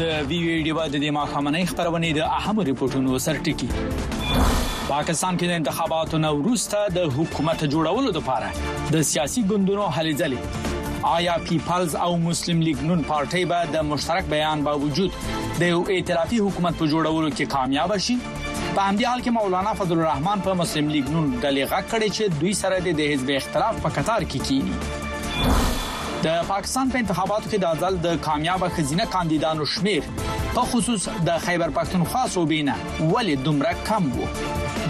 د وی وی ډیوا د دې ماخامنۍ خبرونه د اهم ریپورتونو سرټکی پاکستان کې د انتخاباتو نه وروسته د حکومت جوړولو لپاره د سیاسي ګوندونو هلې ځلې آیا پیپلز او مسلم لیګ نون پارټي به د مشترک بیان باوجود د یو ائتلافي حکومت په جوړولو کې کامیاب شي په همدې حال کې مولانا فضل الرحمن په مسلم لیګ نون ډلې غږ کړي چې دوی سره د حزب اختلاف په قطار کې کینی د پاکستان په انتخاباتو کې د ځل د کامیاب خزینه کاندیدانو شمیر په خصوص د خیبر پښتونخوا صوبې نه ولې دومره کم وو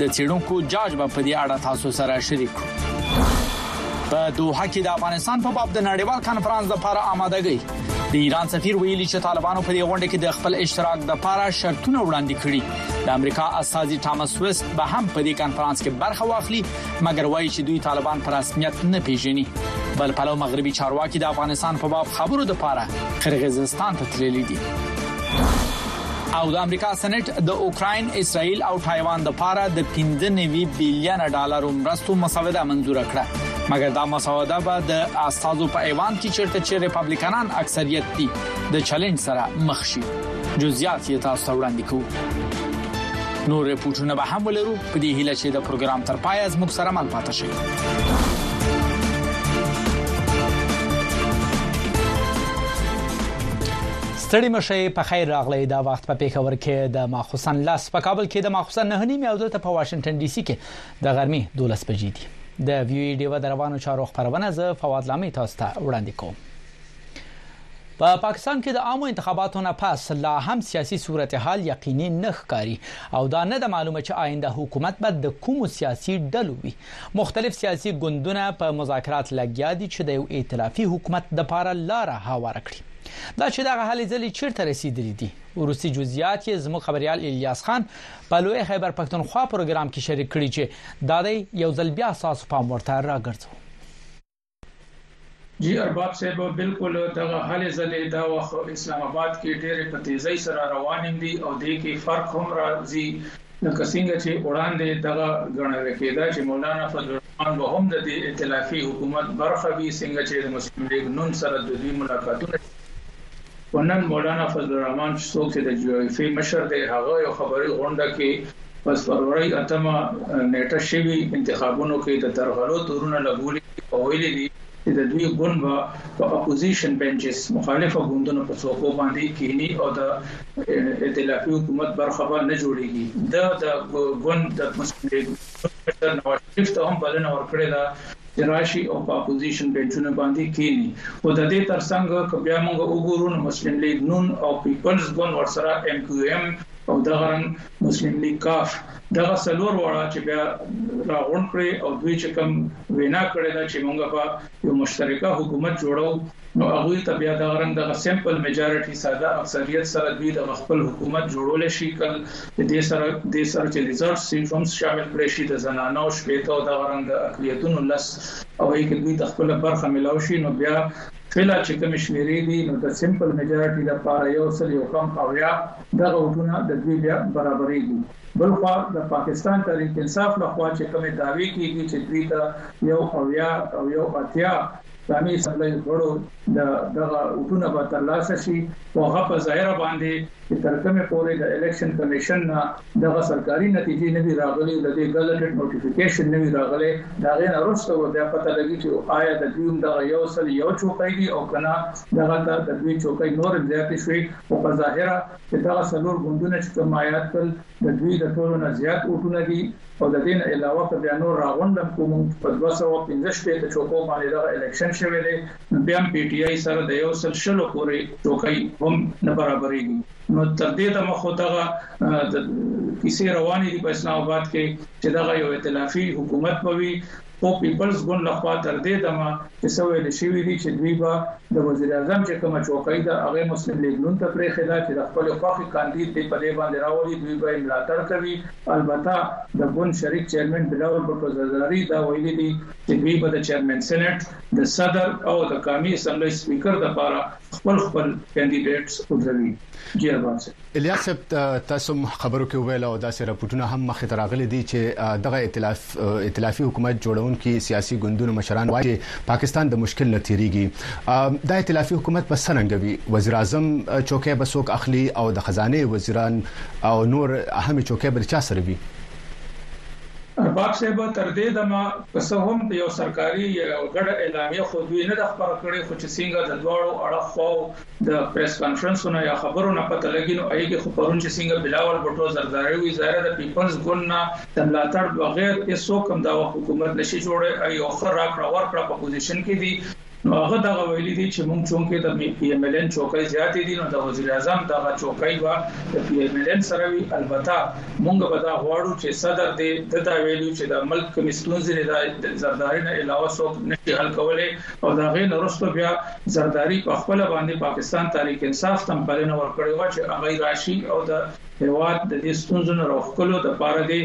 د چیرونکو جاج په دې اړه تاسو سره شریک کړو په دوحه کې د افغانستان په باب د نړیوال کانفرنس لپاره آمادګۍ د ایران سفیر ویلي چې طالبانو په دې غونډه کې د خپل اشتراک د لپاره شرطونه وړاندې کړي د امریکا استاذي ټامس ویست به هم په دې کانفرنس کې برخه واخلي مګر وایي چې دوی طالبان پر رسمیت نه پیژني بل پلو مغربي چارواکي د افغانستان په باب خبرو لپاره قرغیزستان ته تللي دي او د امریکا سېنات د اوکرين، اسرائیل او تایوان لپاره د 15 نوي بلین ډالر مرستو مسوده منزور کړه مګر دا مسوده به د استادو په ایوان کې چیرته چې ریپبلیکنان اکثریت دي د چیلنج سره مخ شي جزئیات یې تاسو ته وړاندې کوو نور رپورټونه به هم ولرو په دې هیله چې د پروګرام تر پای از موږ سره مل پاتې شئ ستړي مه شئ په خیر راغلئ دا وخت په پیښور کې د ماخوسن لس په کابل کې د ماخوسن نه نیمه او دلته په واشنگټن ډي سي کې د غرمې 12 بجې دي د ویو ای ډیوه د روانو چارو خبرونه زه فواد لامي تاسو ته وړاندې کوم په پا پاکستان کې د عامو انتخاباتو نه پس لا هم سیاسي صورتحال یقیني نه ښکاري او دا نه د معلومه چې آینده حکومت به د کوم سیاسي ډلو وي مختلف سیاسي ګوندونه په مذاکرات لګیا دي چې د یو ائتلافي حکومت لپاره لاره هواره کړي. دا چې دغه هلې ځلې چیرته رسیدلي دي، وروستي جزئیات یې زموږ خبریال الیاس خان په لوی خیبر پښتونخوا پروګرام کې شریک کړي چې دا دی یو ځل بیا ستاسو پام ورته راګرځوو. جی ارباب صاحب بالکل دغه هلې ځلې دا وخت اسلام آباد کې ډېرې په تیزۍ سره روانې دي او دې کې فرق هم راځي لکه څنګه چې وړاندې دغه ګڼل کېده چې مولانا فضل الرحمن به هم د دې ائتلافي حکومت برخه وي څنګه چې د مسلم لیګ نون سره د دوی ملاقاتونه خو نن مولانا فضل الرحمن چې څوک یې د جي او ایف ای مشر دی هغه یو خبري غونډه کې پس فروری اتمه نیټه شوی انتخابونو کې د درغلو تورونه لګولي او ویلي دي چې د دوی ګوند به په اپوزیشن بنچز مخالفه ګوندونو په څوکو باندې کینی او د ائتلافي حکومت برخه به نه جوړیږي د د ګوند د مسلم لیګ نواز شریف ته هم بلنه ورکړې ده چې راشي او په اپوزیشن بینچونه باندې کیني خو د دې تر څنګ که بیا موږ وګورو نو مسلم لیګ نون او پیپلز ګوند ورسره ایم کیو ایم او دغه رنګ مسلم لیګ کاف دغه څلور واړه چې بیا راغونډ کړي او دوی چې کوم وینا کړې ده چې موږ به یو مشترکه حکومت جوړو نو هغوی ته بیا دغه رنګ دغه سمپل میجارټی ساده اکثریت سره دوی دغه خپل حکومت جوړولای شی کل ددی سره ددی سره چه ریزرټ سیټ هم شامل کړای شی د زنانو شپېته او دغه رنګ د اقلیتونو لس او هغی کی دوی ته خپله برخه ملاو شی نو بیا فعلا چه کومی شمیری دی نو د سمپل میجارټی د پاره یو سل یو کم اویا دغه وټونه د دوی بیا برابریږی بل خوا د پاکستان تحریک انصاف له خوا چه کومی دعوی کیږی چه دوی ته یو اویا او یو اتیا قامي اسمبلۍ غړو د دغه وټونه به ترلاسه شي او هغه په ظاهره باندې چې تر کومه پورې د الیکشن کمیشن نه دغه سرکاري نتیجې نه وی راغلي او د دې ګزټډ نوټیفیکیشن نه وی راغلي دا غي نه رسته و بیا پته لګي چې آیا د دوی دغه یو سل یو چوکۍ دي او کنه دغه ته د دوی چوکۍ نور زیاتې شوي او په ظاهره چې دغه سلور ګوندونه چې کوم آیات کل د دوی د ټولو نه زیات ووټونه دي او د دې نه علاوه که بیا نور راغونډم کړو موږ په دوه سوه او پنځه شپېته چوکو باندې دغه الیکشن شوی دی نو بیا هم پي ټي آی سره د یو سل شلو پورې چوکۍ هم نه برابریږي نو تر دې دمه خو دغه کیسې روانې دي په اسلام آباد کې چې دغه یو ائتلافي حکومت به وي خو پیپلز ګوند له خوا تر دې دمه چې څه ویل شوي دي چې دوی به د وزیراعظم چې کومه چوکۍ ده هغه مسلم لیګ نون ته پرېښې ده چې د خپلې خوښې کاندید دې په دې باندې راولي دوی به یې ملاتړ کوي البته د ګوند شریک چیرمن بلاول بټو زرداري دا ویلي دي چې دوی به د چیرمن سېنېټ د صدر او د قامي اسمبلۍ سپیکر لپاره خپل خپل کاندیدټس ودروي. ډیر مننه الیاس صاحب تاسو خبرو کې ویل او داسې راپورټونه هم مخې ته راغلي دي چې دغه ائتلاف ائتلافي حکومت جوړونکي سیاسي ګوندونو مشران وايي پاکستان د مشکل نه تیریږي دا ائتلافي حکومت په سرنګوي وزیر اعظم چوکۍ به څوک اخلي او د خزانه وزیران او نور اهم چوکۍ به چا سره وي ارباب صاحب تر دې دمه که څه هم یو سرکاري غړ اعلامیه خو دوی نه د خبره کړې خو چې څنګه د دواړو اړخو د پریس کانفرنسو نه یا خبرو نه پته لګی نو ایی کی خو پرون چی سنګه بلاول بټو زرداری وی ظاهره د پیپلز ګوند نه د ملاتړ بغیر هیڅوک هم دا وخت حکومت نشی جوړی او یو ښه راکړه ورکړه په پوزیشن کی دی نو هغه دغه ویلی دی چی مونږ چونکی د پی ایم ال این چوکۍ زیاتی دی نو د وزیر اعظم دغه چوکۍ به د پی ایم ال این سره وی البته مونږ به دا غواړو چی صدر دی ده دا ویلی چی د ملک کومی ستونزی دی دا زرداری نه علاوه څوک نشی حل کولی او د هغی نه وروسته بیا زرداري په خپله باندې پاکستان تحریک انصاف ته هم بلنه ورکړې وه چې هغه راشي او د هېواد د دې ستونزو نه راوښکلو د پاره دې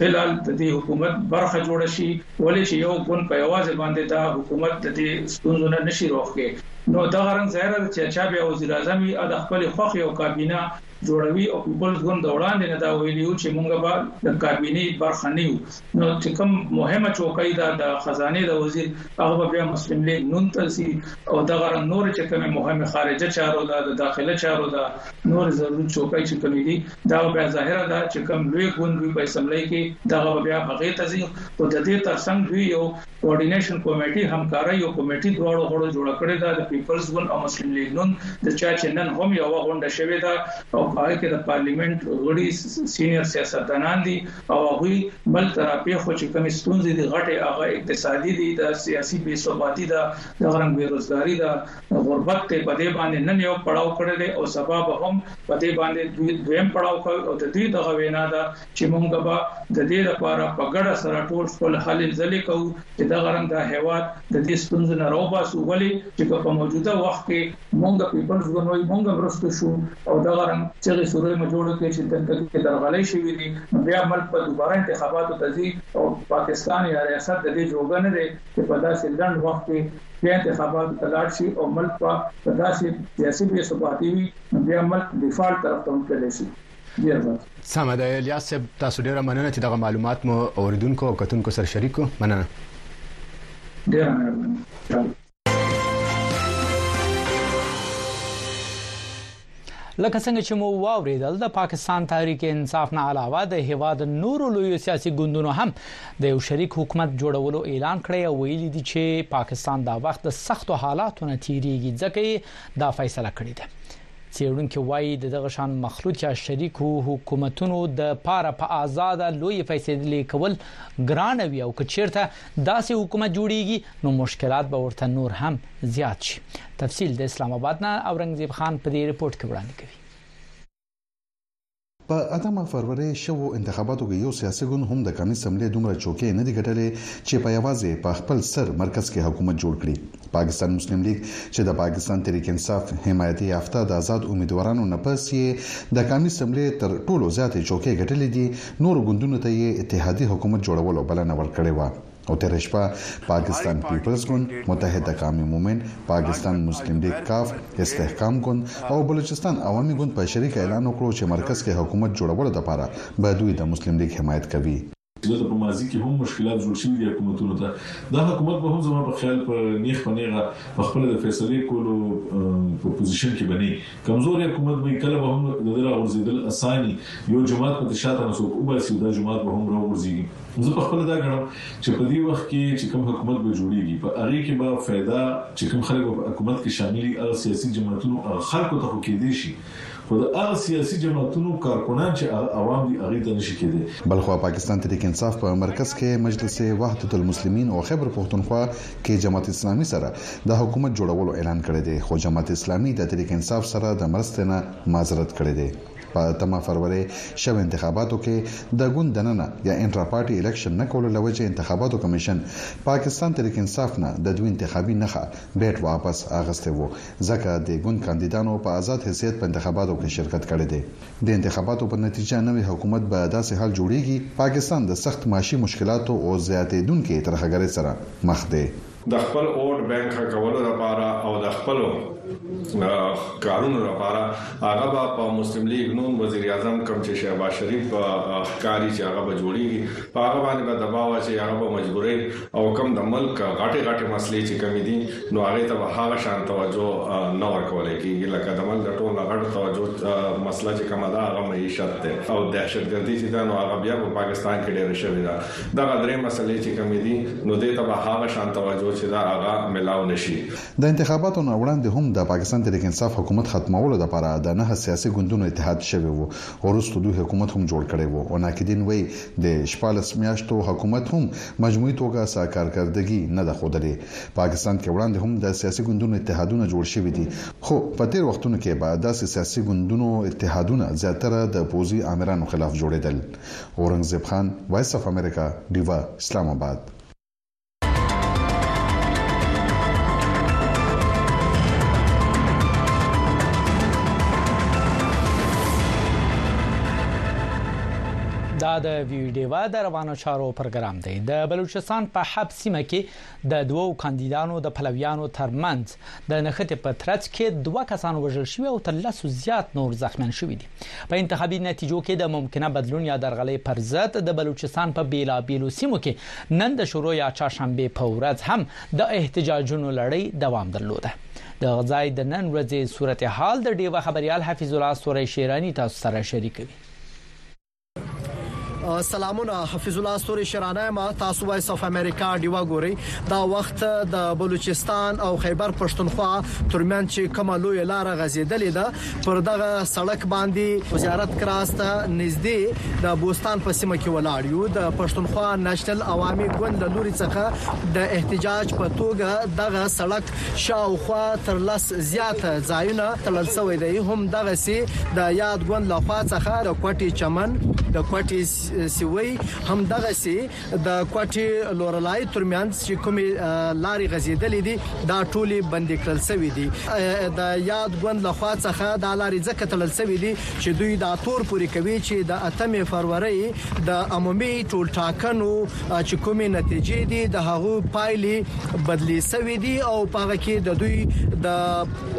هلال د دې حکومت برخه جوړه شي ولې چې یو ګوند په یوازې باندې دا حکومت د دې ستونزو نه نشي راوښکې نو دغه رنګ ظاهره ده چې چا بیا وزیراعظم وي او د خپلې خوښې او کابینه جوړوي او په بل ګوند د وړاندې نه دا ویلي وو چې مونږ به د کابینې برخه نه یو نو چې کوم مهمه چوکۍ ده د خزانې د وزیر هغه به بیا مسلم لیګ نون ته سي او دغه رنګ نور چې کومه مهمه خارجه چارو ده د داخله چارو ده نور ضروري چوکۍ چې کومې دي دا بیا ظاهره ده چې کوم لوی ګوند وي په اسمبلی کې دغه بیا هغه ته ځي او د دې ترڅنګ دوی یو کوارډینیشن کمیټې همکارۍ یو کمیټې دواړو غړو جوړه کړې ده د پیپلز ګوند او مسلم لیګ نون د چا چې نن هم یوه غونډه شوې ده او په هغه کې د پارلیمنټ غړي سینیئر سیاستدانان دي او هغوی ملک ته راپېښو چې کومې ستونزې دي غټې هغه اقتصادي دي د سیاسي بې ثباتي ده دغه رنګ بې روزګاري ده غربت دی په دې باندې نن یو پړاو کړی دی او سبا به هم په دې باندې دویم پړاو کوي او د دوی دغه وینا ده چې مونږ به د دې لپاره په ګډه سره ټول خپل هلې ځلې کوو چې دغه رنګ دا هېواد د دې ستونزو نه راوباسو ولې چې که په موجوده وخت کې مونږ پیپلز ګوند وایي مونږ مرسته شو او دغه رنګ چغې سورې مو جوړې کړې چې دلته کې درغلۍ شوې دي نو بیا ملک په دوباره انتخاباتو ته ځي او پاکستان یا ریاست د دې جوګه نه دی چې په داسې لنډ وخت کې بیا انتخابات ته لاړ شي او ملک په داسې سیاسي بې ثباتي وي بیا ملک ډیفالټ طرف ته تللی شي ډیر مننه سمه ده الیاس صاحب تاسو ډیره مننه چې دغه معلومات مو اوریدونکو او کتونکو سره شریک کو مننه ډیره مننه لکه څنګه چې مو واوریدل د پاکستان تحریک انصاف نه علاوه د هیواد نورو لوی سیاسي ګوندونو هم د یو شریک حکومت جوړولو اعلان کړی او ویلي دي چې پاکستان دا وخت د سختو حالاتو نه تیریږي ځکه دا فیصله کړې ده څېړونکي وايي د دغه شان مخلوط یا شریکو حکومتونو د پاره په آزاده لوی فیصلې کول ګران وي او کچیرته داسې حکومت جوړیږي نو مشکلات به ورته نور هم زیات شي تفصیل د اسلام آباد نه اورنګزیب خان په دې رپورت کې وړاندې کوي په اتمه فرورۍ شوو انتخاباتو کې يو سياسي ګوند هم د قامي سملې دومره چوکۍ نه دي ګټلې چې په يوازې په خپل ستر مرکز کې حکومت جوړ کړي. پاکستان مسلم ليګ چې د پاکستان تحريک انصاف حمايتي يافته د ازاد اميدوارانو نه پس يې د قامي سملې تر ټولو زياتې چوکۍ ګټلې دي، نورو ګوندونو ته يې اتحادي حکومت جوړولو بلنه ورکړې وه. او تېره شپه پاکستان پيپلز ګوند، متحده قامي مومنټ، پاکستان مسلم ليګ کاف، استحکام ګوند او بلوچستان عوامي ګوند په شريکه اعلان وکړو چې مرکز کې حکومت جوړولو دپاره به دوي د مسلم ليګ حمايت کوي. ځکه په ماضي کې هم مشکلات جوړ شوي دي حکومتونو ته دا حکومت به هم زما په خيال په نيغ په نيغه په خپله د فيصلې کولو په پوزيشن کې به نۀ کمزوری حکومت به وي کله به هم د ده راغورځېدل اساني يو جومات پکې شاته نه څوک وباسي او دا جومات به هم راوغورځېږي نو زه پخپله دا ګڼم چې په دې وخت کې چې کوم حکومت به جوړېږي په هغې کې به فايده چې کوم خلک به په حکومت کې شامل وي هغه سياسي جماعتونو هغه خلکو ته خو کېدای شي خو د هغه سياسي جماعتونو کارکنان چې هغه عوام دي هغې ته نه شي کېدای. بلخوا پاکستان تحریک انصاف په مرکز کښې مجلس وحدت المسلمین او خیبر پښتونخوا کې جماعت اسلامي سره د حکومت جوړولو اعلان کړی دی خو جماعت اسلامي د تحریک انصاف سره د مرستې نه معذرت کړی دی. په اتمه فرورۍ شوې انتخاباتو کې د ګوند دننه یا انټرا پارټي الیکشن نه کولو له وجې انتخاباتو کمیشن پاکستان تحریک انصاف نه د دوي انتخابي نښه بیټ واپس اغستې وو ځکه دې ګوند کاندیدانو په ازاد حیثیت په انتخاباتو کې شرکت کړی دی. د انتخاباتو په نتیجه نوی حکومت به داسې حال جوړیږي، پاکستان د سخت معاشي مشکلاتو او زیاتیدونکې ترهګرۍ سره مخ دی. د خپل اوټ بانک ښه کولو لپاره او د خپلو کارونو لپاره هغه به په مسلم لیګ نون وزیر اعظم کوم چې شهباز شریف ښکاري چې هغه به جوړیږي په هغه باندې به دباو اچوي هغه به مجبوري او کوم د ملک غټي غټي مسلې چې کومې دي نو هغه ته به هغه شان توجه نه ورکول کیږي لکه د ملک د ټول غټ توجه مسله چې کومه ده هغه معیشت ده او دهشتګردي چې دا نو هغه بیا په پاکستان کې ډېر شوی ده دا غدرې مسلې چې کومې دي نو دې ته به هغه شان توجه چې دا هغه ملاو نشي د انتخاباتو نه وړاندې هم د پاکستان تحریک انصاف حکومت ختمولو لپاره د نه سیاسي ګوندونو اتحاد شوی وو ورستو دوی حکومت هم جوړ کړی وو او ناقدین وایي د 14 میاشتو حکومت هم مجموعي توګه څه کارکردګي نه ده ښودلې. پاکستان کې وړاندې هم د سیاسي ګوندونو اتحادونه جوړ شوي دي، خو په تېر وختونو کې به داسې سیاسي ګوندونو اتحادونه زیاتره د پوځي آمرانو خلاف جوړېدل. اورنګزېب خان، وایس اف امریکا، ډیوه، اسلام اباد. دا د وي ډیوه د روانو چارو پروګرام دی د بلوچستان په حب سیمه کې د دوو کاندیدانو د پلویانو ترمنځ د نښتې په ترڅ کې دوه کسان وژل شوي او تر لسو زیات نور زخمیان شوي دي په انتخابي نتیجو کې د ممکنه بدلون یا درغلۍ پر ضد د بلوچستان په بیلابیلو سیمو کې نن د شورو یا چهارشنبه په ورځ هم د احتجاجونو لړۍ دوام درلوده د غزای د نن ورځې صورتحال د ډیوه خبريال حفیظ الله سوري شیرانی تاسو سره شریکوي سلامونه حفیظ الله ستوري شرانه ما تاسو وایس اف امریکا دیوا ګوري دا وخت د بلوچستان او خیبر پښتونخوا ترمن چې کومه لوی لار غزیدلې ده پر دغه سړک باندې وزارت کراسته نږدې د بوستان په سیمه کې ولاړ یو د پښتونخوا نېشنل عوامي ګوند له لوري څخه د احتجاج په توګه دغه سړک شاوخوا تر لس زیاته ځایونه تړل شوی دی هم دغسی د یاد ګوند له خوا څخه د کوټی چمن، د کوټی سیوی هم دغسی د کوټی لورلای ترمنځ چی کومی لاری غزیدلی دی دا ټولی بندی کړل شوی دی د یاد ګوند له خوا څخه دا لاری ځکه تړل شوی دی چی دوی دا تور پوری کوی چی د اتمی فرورۍ د عمومی ټولټاکنو چې کومې نتیجې دي د هغو پایلې بدلې شوې دي او په هغه کې د دوی د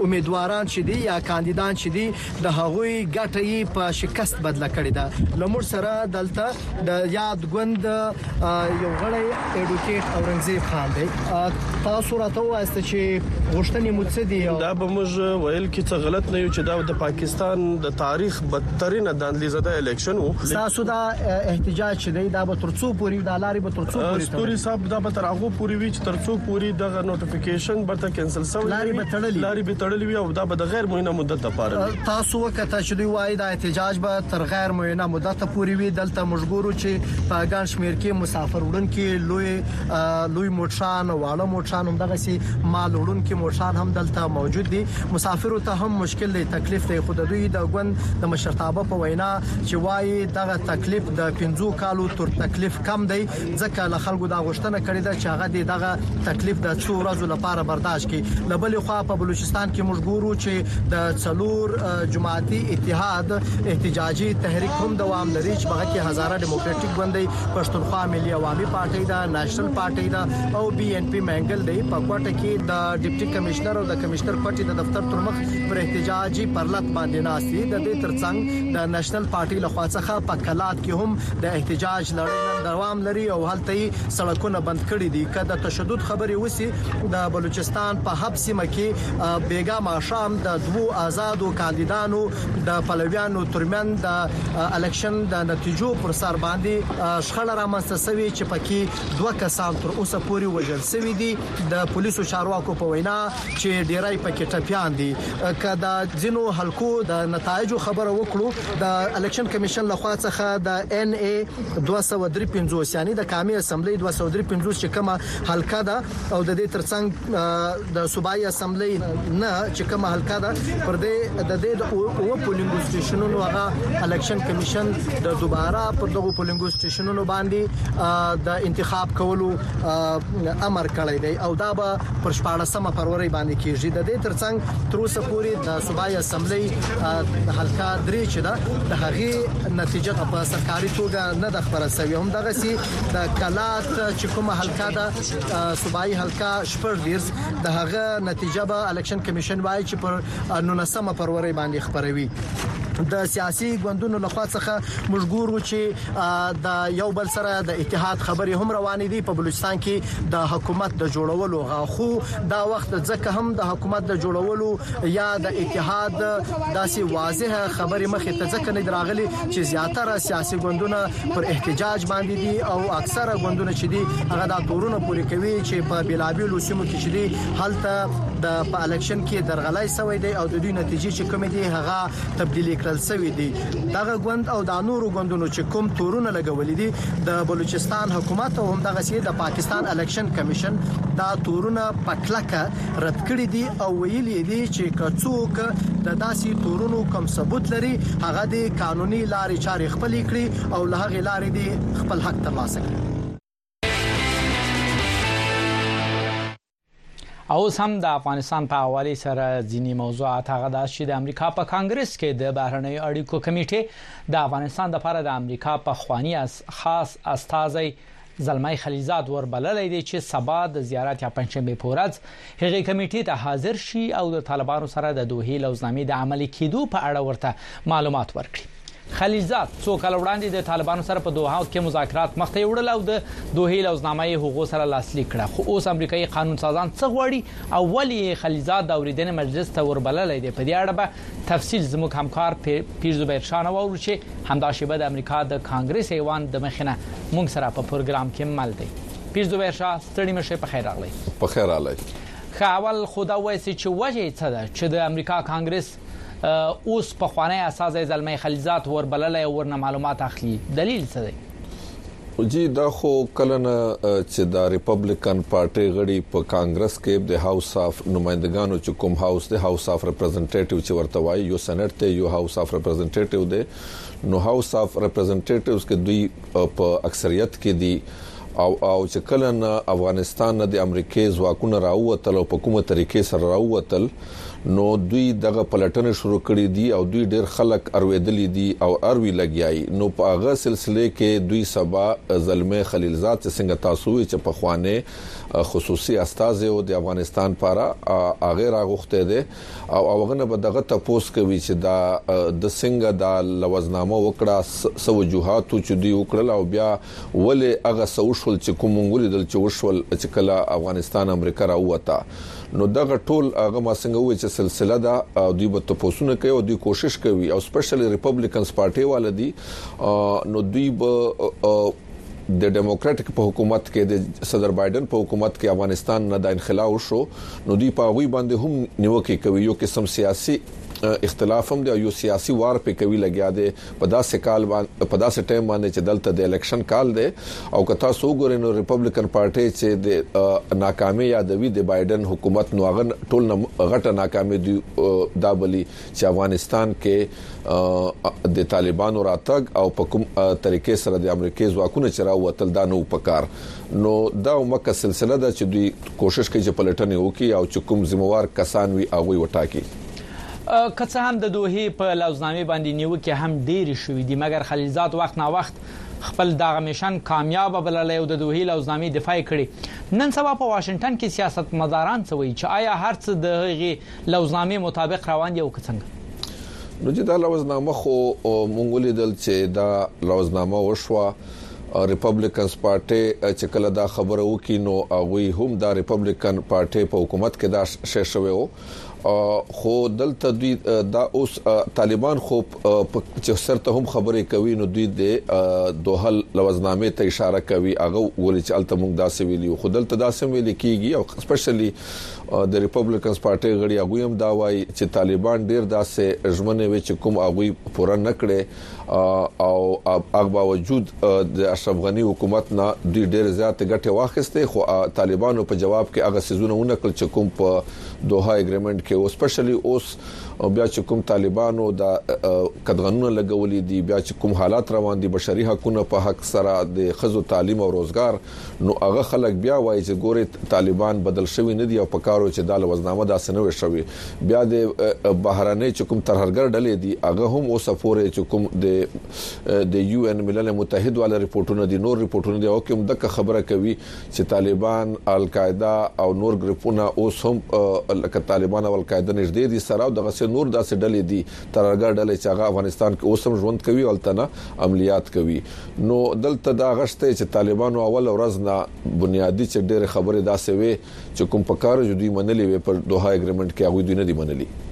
امیدواران چې دي یا کاندیدان چې دي د هغوی ګټه یې په شکست بدله کړې ده لمر سره دلته د یاد ګوند یو غړی ایډوکیټ اورنګزیب خان دی تاسو راته وایست چې غوښتنې مو څه دي دا به موږ ویل کې څه غلط نه یو چې دا د پاکستان د تاریخ بدترین داندلیزه د الیکشن وو ستاسو دا احتجاج چې دی دا به تر څو پوري دا لاري به تر څو پوري ستوري صاحب دا به تر هغه پوري وی چې تر څو پوري دغه نوټیفیکیشن برته کینسل شوی لاري به تړلې لاري به تړلې وي او دا به د غیر معینه مدت لپاره وي تاسو وکړه چې دوی وایي دا احتجاج به تر غیر معینه مدت پوري وي دلته موږ ګورو چې په ګڼ شمیر کې مسافر وړونکي لوی لوی موټران واړه موټران هم دغه سي مال وړونکي موټران هم دلته موجود دي مسافر ته هم مشکل دی تکلیف دی خود دوی د ګوند د مشرتابه په وینا چې وايي دغه تکلیف د پنځو کالو تر تکلیف کم دی ځکه له خلکو دا غوښتنه کړې ده چې هغه دې دغه تکلیف د څو ورځو لپاره برداشت کړي له بلې خوا په بلوچستان کې موږ ګورو چې د څلور جماعتي اتحاد احتجاجي تحریک هم دوام لري چې هغه کې هزاره دیموکراتیک ګوند پښتونخوا ملي عوامي پارټي ده نېشنل پارټي ده او بي ان پي منګل دی په کوټه کې د ډیپټي کمشنر او د کمشنر کوټې د دفتر تر مخ پر احتجاجي پرلط باندې ناشتي د دې ترڅنګ د نېشنل پارټۍ له خوا څخه په کلات کې هم د احتجاج لړۍ نن دوام لري او هلته یې سړکونه بند کړي دي که د تشدد خبرې وسی د بلوچستان په حب سیمه کې بیګا ماښام د دوو آزادو کاندیدانو د پلویانو ترمن د الیکشن د نتیجو پر سر باندې شخړه رامنځته شوې چې پکې دوه کسان تر اوسه پورې وژل شوي دي د پولیسو چارواکو په وینا چې ډیری پکې ټپیان دي که د ځینو حلقو د نتایجو خبره وکړو د الیکشن کمیشن لخوا څخه د ان ای 253 یعنی د قامي اسمبلی 253 چې کومه حلقه ده او د دې ترڅنګ د صوبایي اسمبلی نه چې کومه حلقه ده پر دې د دې د او پولینګ سټیشنونو هغه الیکشن کمیشن د دوباره پر دغه پولینګ سټیشنونو باندې د انتخاب کولو امر کړی دی او دا به پر شپاړس مه فرورۍ باندې کیږي د دې ترڅنګ تر اوسه پورې د صوبایي اسمبلی د حلقه درې چې ده د هغې نتیجه ته په سرکاري توګه نه د خبره سوي هم دغه سي د کلات چې کومه حلقه ده صوبایي حلقه شپږ دیرز د هغه نتیجه به الیکشن کمیشن وایي چې پر 19 مه فرورۍ باندې خبروي د سیاسي ګوندونو لخوا څخه موږ ګورو چې د یو بل سره د اتحاد خبرې هم روانې دي په بلوچستان کې د حکومت د جوړولو غاخو دا وخت ځکه هم د حکومت د جوړولو یا د اتحاد داسې واضح خبرې مخې ته ځکه نه دراغلي چې زیاتره سیاسي ګوندونه پر احتجاج باندې دي او اکثره ګوندونه چې دي هغه دا تورونه پوري کوي چې په بلابلو سیمو کې چې دي هلته د په الیکشن کې درغلای سوی دی او د دوی نتیجې چې کومې دي هغه تبدیل کړل شوی دی دغه ګوند او د نورو ګوندونو چې کوم تورونه لګولې دي د بلوچستان حکومت او هم دغه سي د پاکستان الیکشن کمیشن دا تورونه پکلکه رد کړی دي او ویلي دي چې کڅوک د داسي تورونو کوم ثبوت لري هغه د قانوني لارې چارې خپلې کړي او له هغه لارې دي خپل حق ترلاسه کړي او سم د افغانستان په حواله سره ځینی موضوعات هغه د چې د امریکا په کانګرس کې د بهرنیو اړیکو کمیټه د افغانستان د لپاره د امریکا په خوانی اس خاص استاذي زلمای خلیزاد ور بللې دي چې سبا د زیارت یا پنځمه پورز هغه کمیټې ته حاضر شي او د طالبانو سره د دوه لوزنامې د عملي کېدو په اړه ورته معلومات ورکړي خلیلزاد څو کاله وړاندې د طالبانو سره په دوحه کې مذاکرات مخته یوړل او د دوحې لوزنامه یې هغو سره لاسلیک کړه خو اوس امریکایي قانون سازان څه غواړي او ولې یې خلیلزاد د اوریدنې مجلس ته وربللی دی په دې اړه به تفصیل زموږ همکار پیر زبیر شاه نه واورو چې همدا شیبه د امریکا د کانګرس ایوان د مخینه موږ سره په پروګرام کې مل دی پیر زبیر شاه ستړي مشه په خیر راغلی په خیر راغلی ښه اول خدا وایسي چې وجه څه ده چې د امریکا کانګرس اوس پخوانی استاذ زلمی خلیلزاد وربللی او ورنه معلومات اخلي دلیل څه دی جی دا خو کله نه چې د ریپبلیکن پارټي غړي په کانګرس کې د هاوس اف نمائندګانو چې کوم هاوس د هاوس اف ریپرزنټیټیو چې ورته وایي یو سېنات ته یو هاوس اف ریپرزنټیټیو دی نو هاوس اف ریپرزنټیټیوز کې دوی په اکثریت کې دي او او چې کله نه افغانستان نه د امریکای ځواکونه راووتل او په کومه طریقې سره راووتل نو دوی دغه پلټنه شروع کړې دي او دوی ډیر خلک ارویدلې دي او اروي لګیاي نو په هغه سلسله کې دوی سبا زلمی خلیلزاد چې څنګه تاسو وی چې په خوانه خصوصي استاذ او د افغانستان لپاره هغه راغوخته دي او هغه نه به دغه تپوس کوي چې دا د څنګه دا لوزنامه وکړه څه وجوهات چې دوی وکړل او بیا ولې هغه څه وشول چې کوم مونږ ولیدل چې وشول چې کله افغانستان امریکا راووته نو دغه ټول هغه ما څنګه وې چې سلسله ده او دوی به تپوسونه کوي او دوی کوشش کوي او سپیشلی ریپبلیکنز پارټي والدي نو دوی به د ډیموکراټک په حکومت کې د صدر بایدن په حکومت کې افغانستان نه د انخلا وشو نو دوی په غوي باندې هم نیوکه کوي یو قسم سیاسي اختلاف هم دی او یو سیاسي وار په کوي لګیا دی په داسې کال باندې په داسې ټایم باندې چې دلته د الیکشن کال دی او که تاسو وګورئ نو ریپبلیکن پارټي چې د ناکامي یادوي د بایدن حکومت نو هغه ټول غټه ناکامي دی دا بلی چې افغانستان کې د طالبانو راتګ او په کوم طریقې سره د امریکای ځواکونه چې راوتل دا نو پکار نو دا مکه سلسله ده چې دوی کوشش کوي چې پلټنې وکړي او چې کوم ذمہوار کسان وي هغه وټاکي که څه هم د دوه په لوزنامې باندې نیوکې هم ډېری شوې دي مګر خلیلزاد وخت نا وخت خپل دغه مشن کامیاب بللی او د دوه لوزنامې دفاع کړي نن سبا په واشنگټن کې سیاستمداران څه وایي چې آیا هرڅ د هغه لوظ نامې مطابق روان دي او که څنګه؟ نو جی دا لوظ نامه خو مونږ ولیدل چی دا لوظ نامه وشوه ریپبلیکنز پارټی چی کله دا خبره وکی نو هغوی هم دا ریپبلیکن پارټی په حکومت کی دا شی شوی وو خو دلته دوی دا اوس طالبان خو چی سر ته هم خبره کوي نو دوی د دوهل لوظ نامه ته اشاره کوي هغه ولی چی الته مونږ دا سویلی خو دلته دا سم ویل کیږي او سپیشلی د ریپبلکنز پارټۍ غړي هغوی هم دا وايي چې طالبان ډیر داسې ژمنې وي چې کوم هغوی پوره نه کړي او هغه باوجود د اشرف غنی حکومت نه دوی ډیر زیات ګټه واخیسته خو طالبانو په جواب کې هغه سيزونه ونکړ چې کوم په دوه اګریمنت کې اوس سپیشلی اوس بیا چې کوم طالبانو د قدغنونه لګولې دي بیا چې کوم حالات روان دي بشري حقوقو په حق سره د خزو تعلیم او روزګار نو هغه خلک بیا وایي چې ګورئ طالبان بدل شوي نه دي او پکار وو چې دا لوظنامه داسې نه وی شوې بیا د بهرنۍ چې کوم ترهرګر ډلې دي هغه هم اوس پورې چې کوم د د یو ان ملل متحد والا رپورټونه دي نور رپورټونه دي او کوم د خبره کوي چې طالبان القاعده او نور ګروپونه اوس هم لکه طالبان او القاعده نږدې دي سره او دغه سه نور داسې ډلې دي ترګر ډلې چې هغه افغانستان کې اوس هم ژوند کوي او تنه عملیات کوي نو دلته دا غشته چې طالبانو اول ورځ نه بنیادی چې ډېر خبره داسې وي چې کوم په کار جو دوی منلې وي پر دوه اګریمنت کې هغه دوی نه دی منلې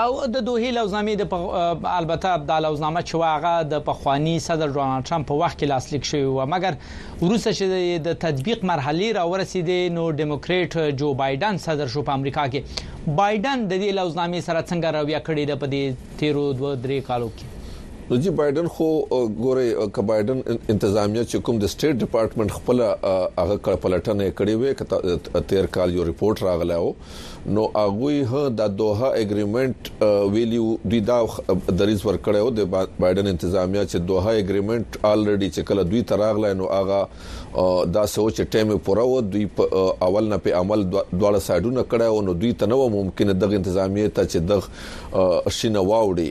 او د دوه لوزنامې د پغ... البته د لوزنامه چې واغه د پخوانی صدر ډونالد ترامپ په وخت کې لاسلیک شوی و مګر ورسره چې د تطبیق مرحله را ورسیدې نو دیموکرات جو بایدن صدر شو په امریکا کې بایدن د دې لوزنامې سره څنګه رویه کړې ده په دې تیرو دوه درې کالو کې نو جی بایډن خو ګورئ که بایډن انتظامیه چې کوم د سټیټ ډیپارټمنټ خپل هغه کړه پلټنه یې کړې وې که تیر کال یو ریپورت راغلی و نو هغه هه د دوحه اګریمنت ویلی دوی دا دریز ورکړی و د بایډن انتظامیه چې دوحه اګریمنت الریډي چې کله دوی ته راغلی نو هغه دا سوچ چې ټیم پوره و دوی په اول نه په عمل دواړه سایډونه کړه او نو دوی ته نو ممکن د انتظامیه ته چې د شینه واوړي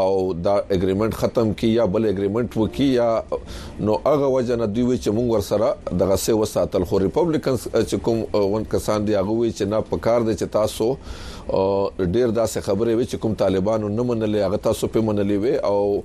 او دا اګریمنت ختم کی یا بل اګریمنت وکي یا نو هغه وجه نه دوی چې موږ ور سره دغه سه وساتل خو ریپبلیکنز چې کوم ون کسان دی هغه وی چې نه پکار دي چې تاسو ډیر داسې خبرې وي چې کوم طالبانو نه منلې هغه تاسو په منلې وي او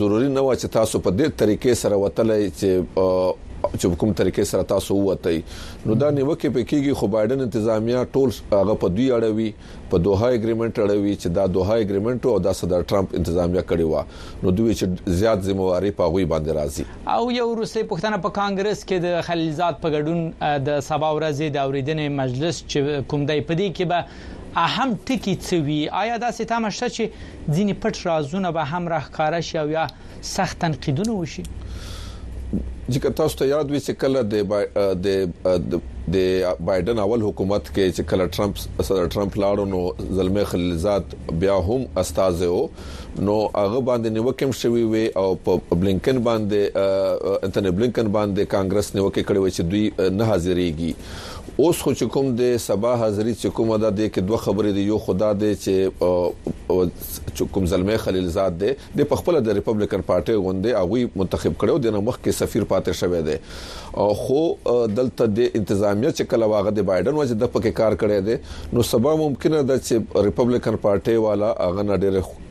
ضروري نه و چې تاسو په دې طریقې سره وتلای چې چې په کوم طریقې سره تاسو وته نو دا نیوکه پکېږي خو بایدن انتظامیه ټول هغه په دوی اړوي په دوه اګریمنت اړوي چې دا دوه اګریمنت او دا صدر ترامپ انتظامیه کړی و نو دوی چې زیات ذمہواری په غوي باندې راځي او یو روسي پښتنه په کانګرس کې د خلیلزاد په ګډون د سبا ورځې د اوریدنې مجلس چې کوم دی په دې کې به اهم ټکي څه وي؟ آیا داسې تمه شته چې ځینې پټ رازونه به هم راښکاره شي او یا سخت تنقیدونه وشي؟ ځکه تاسو ته یاد وي چې کله د بایډن اول حکومت کې چې کله ټرمپ صدر ټرمپ لاړو نو زلمی خلیلزاد بیا هم استازی و نو هغه باندې نیوکې هم شوې وې او په بلینکن باندې انتونی بلینکن باندې کانګرس نیوکې کړې وې چې دوی نه حاضریږي. اوس خو چې کوم دی سبا حاضری چې کومه ده د کې دوه خبرې دی یو خدا دی چې کوم زلمی خلیلزاد دی د خپل د ریپبلیکن پارټي غوندې هغه منتخب کړو د نمخ کې سفیر پاتې شوی دی خو دلته د انتظامیه چې کله واغه د بایدن وجه د پکې کار کړی دی نو سبا ممکنه ده چې ریپبلیکن پارټي والا هغه نه ډېر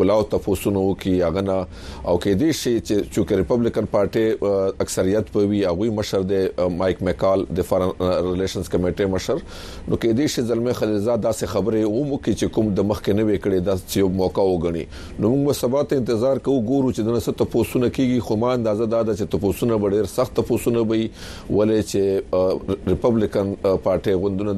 کلاو تفوسونه وکي هغه نه او کې دې شي چې چې ریپبلیکن پارټي اکثریت په وی هغه مشر دی مایک میکال د فارن ریلیشنز کمیټې مشر نو کې دې شي زلمي خلیلزاد داسې خبره و مو کې چې کوم د مخ کې نه وکړي د یو موقع وګڼي نو موږ به سبا ته انتظار کوو ګورو چې د نسته تفوسونه کیږي خو ما اندازه دا ده چې تفوسونه به ډیر سخت تفوسونه وي ولې چې ریپبلیکن پارټي غوندونه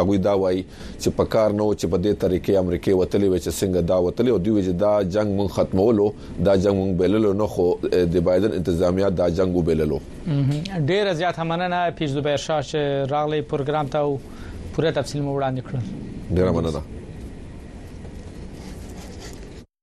هغه دا وایي چی په کار نه وو چی په دی طریقی امریکی وتلی وی چی سنګه دا وتلی او دوی وی چی دا جنګ مونږ ختمولو دا جنګ مونږ بیللو نه خو دی بایدن انتظامیه دا جنګ وبیللو. ډیره زیاته مننه پیر زبیر شاه چې راغلی پروګرام ته او پوره تفصیل مو وړاندې کړل. ډیره مننه.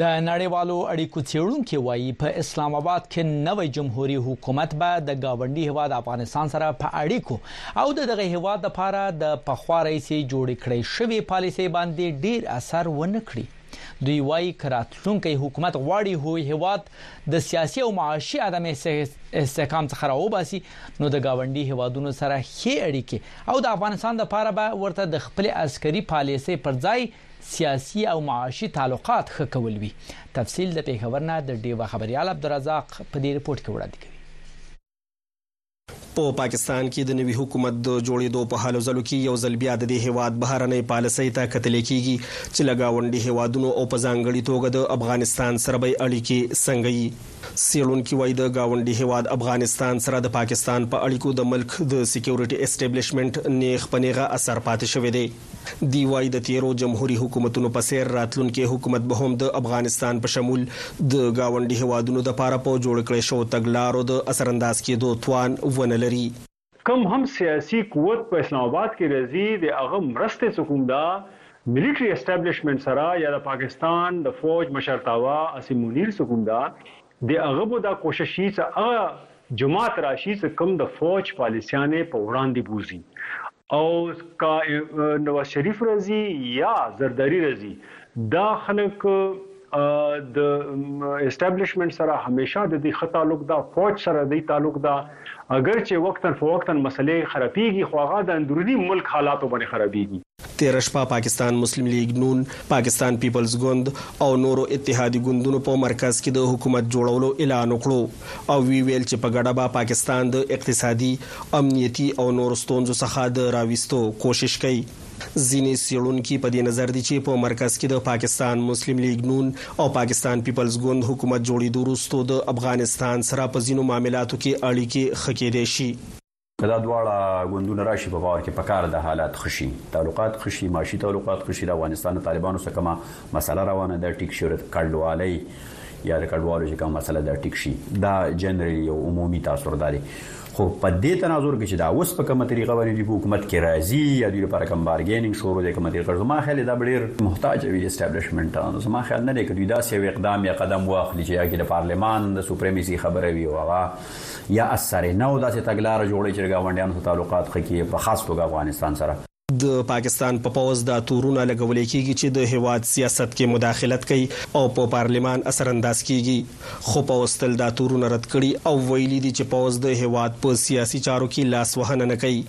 د نړیوالو اړیکو څېړونکي وایي په اسلام آباد کې نوې جمهوریت حکومت به د گاونډي هواد افغانستان سره په اړیکو او دغه هواد لپاره د پخوا رئیس جوړ کړی شوی پالیسي باندې ډیر اثر ونه کړي دوی وایي کراتلونکي حکومت غواړي هو هواد د سیاسي او معاشي عدم استحکام څخه راوباسي نو د گاونډي هوادونو سره ښې اړیکې او د افغانستان لپاره به ورته د خپل عسکري پالیسي پر ځای سیاسي او معاشي تعلقات ښه کول وي. تفصیل د پېښور نه د ډیوه خبریال عبدالرزاق په دې رپورټ کې وړاندې کوي. په پاکستان کې د نوي حکومت د جوړېدو په هلو ځلو کې یو ځل بیا د دې هېواد بهرنۍ پالسۍ ته کتلې کېږي چې له ګاونډي هېوادونو او په ځانګړي توګه د افغانستان سره به یې اړیکې څنګه يي. څېړونکي وايي د ګاونډي هېواد افغانستان سره د پاکستان په اړیکو د ملک د سیکیورټي اسټبلشمنټ نېغ په نېغه اثر پاتې شوی دی. دی وايي د تېرو جمهوري حکومتونو په څېر راتلونکی حکومت به هم د افغانستان په شمول د ګاونډي هېوادونو دپاره په جوړ کړی شوو تګلارو د اثرانداز کېدو توان ونه لري. کوم هم سیاسي قوت په اسلام اباد کې راځي د هغه مرستې څه کوم ده ملټري اسټبلشمنټ سره یا د پاکستان د فوج مشرتابه عاصم منیر څه کوم ده د هغه به دا کوشش يي څه هغه جماعت راشي څه کوم د فوج پاليسيانې په وړاندې بوزي او که نواز شريف رزي يا زرداري رزي دا خلک د اسټابلشمنټ سره هميشه د دوی ښه تعلق ده فوج سره د دوی تعلق ده اګر چې وقتن فوقتن مسلې خرابيږي خو هغه د اندروني ملک حالاتو باندې خرابيږي. تېره شپه پاکستان مسلم ليګ نون، پاکستان پيپلز ګوند او نورو اتحادي ګوندونو په مرکز کې د حکومت جوړولو اعلان وکړو او وي ويل چې په ګډه به پاکستان د اقتصادي، امنيتي او نورو ستونزو څخه د راويستو کوشش کوي. ځينې څيړونکي په دې نظر دي چې په مرکز کې د پاکستان مسلم ليګ نون او پاکستان پيپلز ګوند حکومت جوړيدو وروسته د افغانستان سره په ځينو معاملاتو کې اړيکې ښه کيدای شي. که دا دواړه ګوندونه راشي په باور کې پکار د حالات خشي تعلقات خشي معاشي تعلقات خشي د افغانستان د طالبانو سره کومه مسله روانه ده ټیک شي د کډوالۍ یا د کډوالو چې کومه مسله ده ټیک شي دا جنرالي او عمومي تاثیر دی خو په دې تناظر کې چې دا اوس په کومه طریقه باندې دی حکومت کې راځي یا د لپاره کوم بارګینینګ شروع دی کومه طریقه زما خیال دا ډیر محتاج وي اسټابلیشمنت ته زما خیال نه دی کړی دا سیو اقدام یا قدم واخلي چې یا کې د پارلمان د سپریمیسي خبره وي او هغه یا السرې نه او داسې تګلاره جوړوي چې د ګاونډیانو سره تعلقات ښه کړي، په خاص توګه افغانستان سره. د پاکستان په پوځ دا تورونه لګولې کېږي چې د هېواد سیاست کې مداخلت کوي او په پارلمان اثرانداز کېږي، خو پوځ تل دا تورونه رد کړي او ویلي دي چې پوځ د هېواد په سیاسي چارو کې لاس وهنه نه کوي.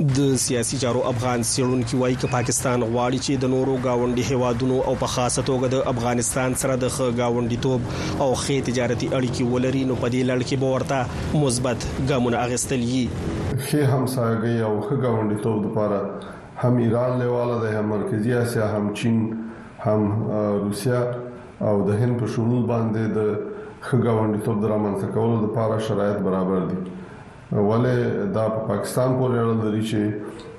د سیاسي چارو افغان څېړونکي وايي، که پاکستان غواړي چې د نورو ګاونډي هېوادونو او په خاصه توګه د افغانستان سره د ښه ګاونډیتوب او ښې تجارتي اړیکې ولري، نو په دې لړ کې به ورته مثبت ګامونه اخیستل يي. د ښې همسایګۍ او ښه ګاونډیتوب لپاره هم ایران لېواله دی، هم مرکزي اسیا، هم چین، هم روسیه او د هند په شمول باندې د ښه ګاونډیتوب د رامنځته کولو لپاره شرایط برابر دي. ولې دا په پاکستان پورې اړه لري چې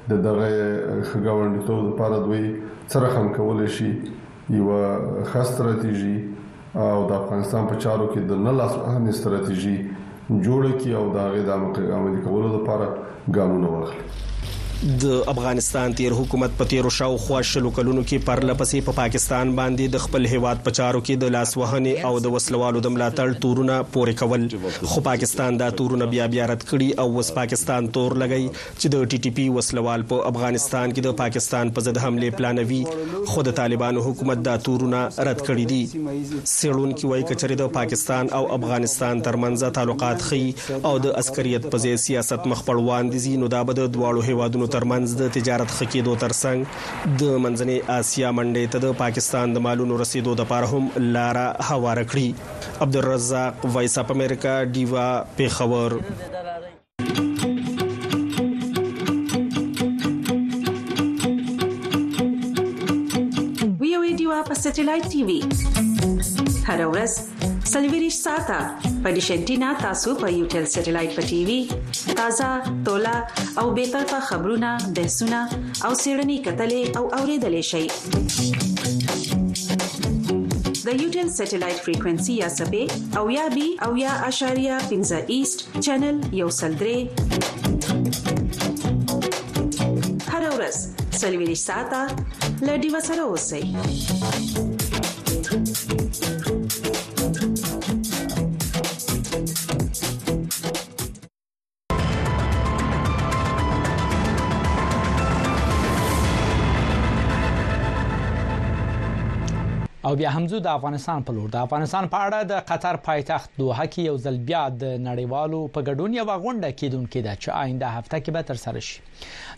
د دغه ښه ګاونډیتوب لپاره دوی څه رقم کولی شي یوه ښه ستراتیژي او د افغانستان په چارو کې د نه لاس وهنې ستراتیژي جوړه کړي او د هغې د عملي کولو لپاره ګامونه واخلي. د افغانستان تیر حکومت په تیرو شاوخوا شلو کلونو کې پرله پسې په پاکستان باندې د خپل هیواد په چارو کې د لاسوهنې او د وسلوالو د ملاتړ تورونه پورې کول خو پاکستان دا تورونه بیا بیا رد کړي او اوس پاکستان تور لګوي چې د ټي ټي پي وسلوال په افغانستان کې د پاکستان په ضد حملې پلانوي خو د طالبانو حکومت دا تورونه رد کړي دي. څیړونکي وایي که چېرې د پاکستان او افغانستان ترمنځ تعلقات ښه او د عسکریت په ځای سیاست مخ پر وړاندې ځي، نو دا به د دواړو هېوادونو ترمنځ د تجارت ښه کېدو ترڅنګ د منځنۍ اسیا منډۍ ته د پاکستان د مالونو رسېدو لپاره هم لاره هواره کړي. عبدالرزاق، وایس اف امریکا، ډیوه، پېښور. وي او ډیوه په سټلایټ ټي وي هره ورځ سلویریش ساته په دیشنټینا تاسو په یو ټل سټلایټ په ټي وي تازه تولا او به تر په خبرونه بحثونه او سیړنی کتلې او اوریدلې شي د یوټل سټلایټ فریکوئنسي یا سبې او یا بي او یا اشاریه 15 ایست چینل یو سلدري هر ورځ سلویری ساته لډي وسره اوسئ او بیا هم زو د افغانستان په لور د افغانستان په اړه د قطر پایتخت دوحه کې یو ځل بیا د نړیوالو په ګډون یو غونډه کیدونکې ده چې آینده هفته کې به تر سره شي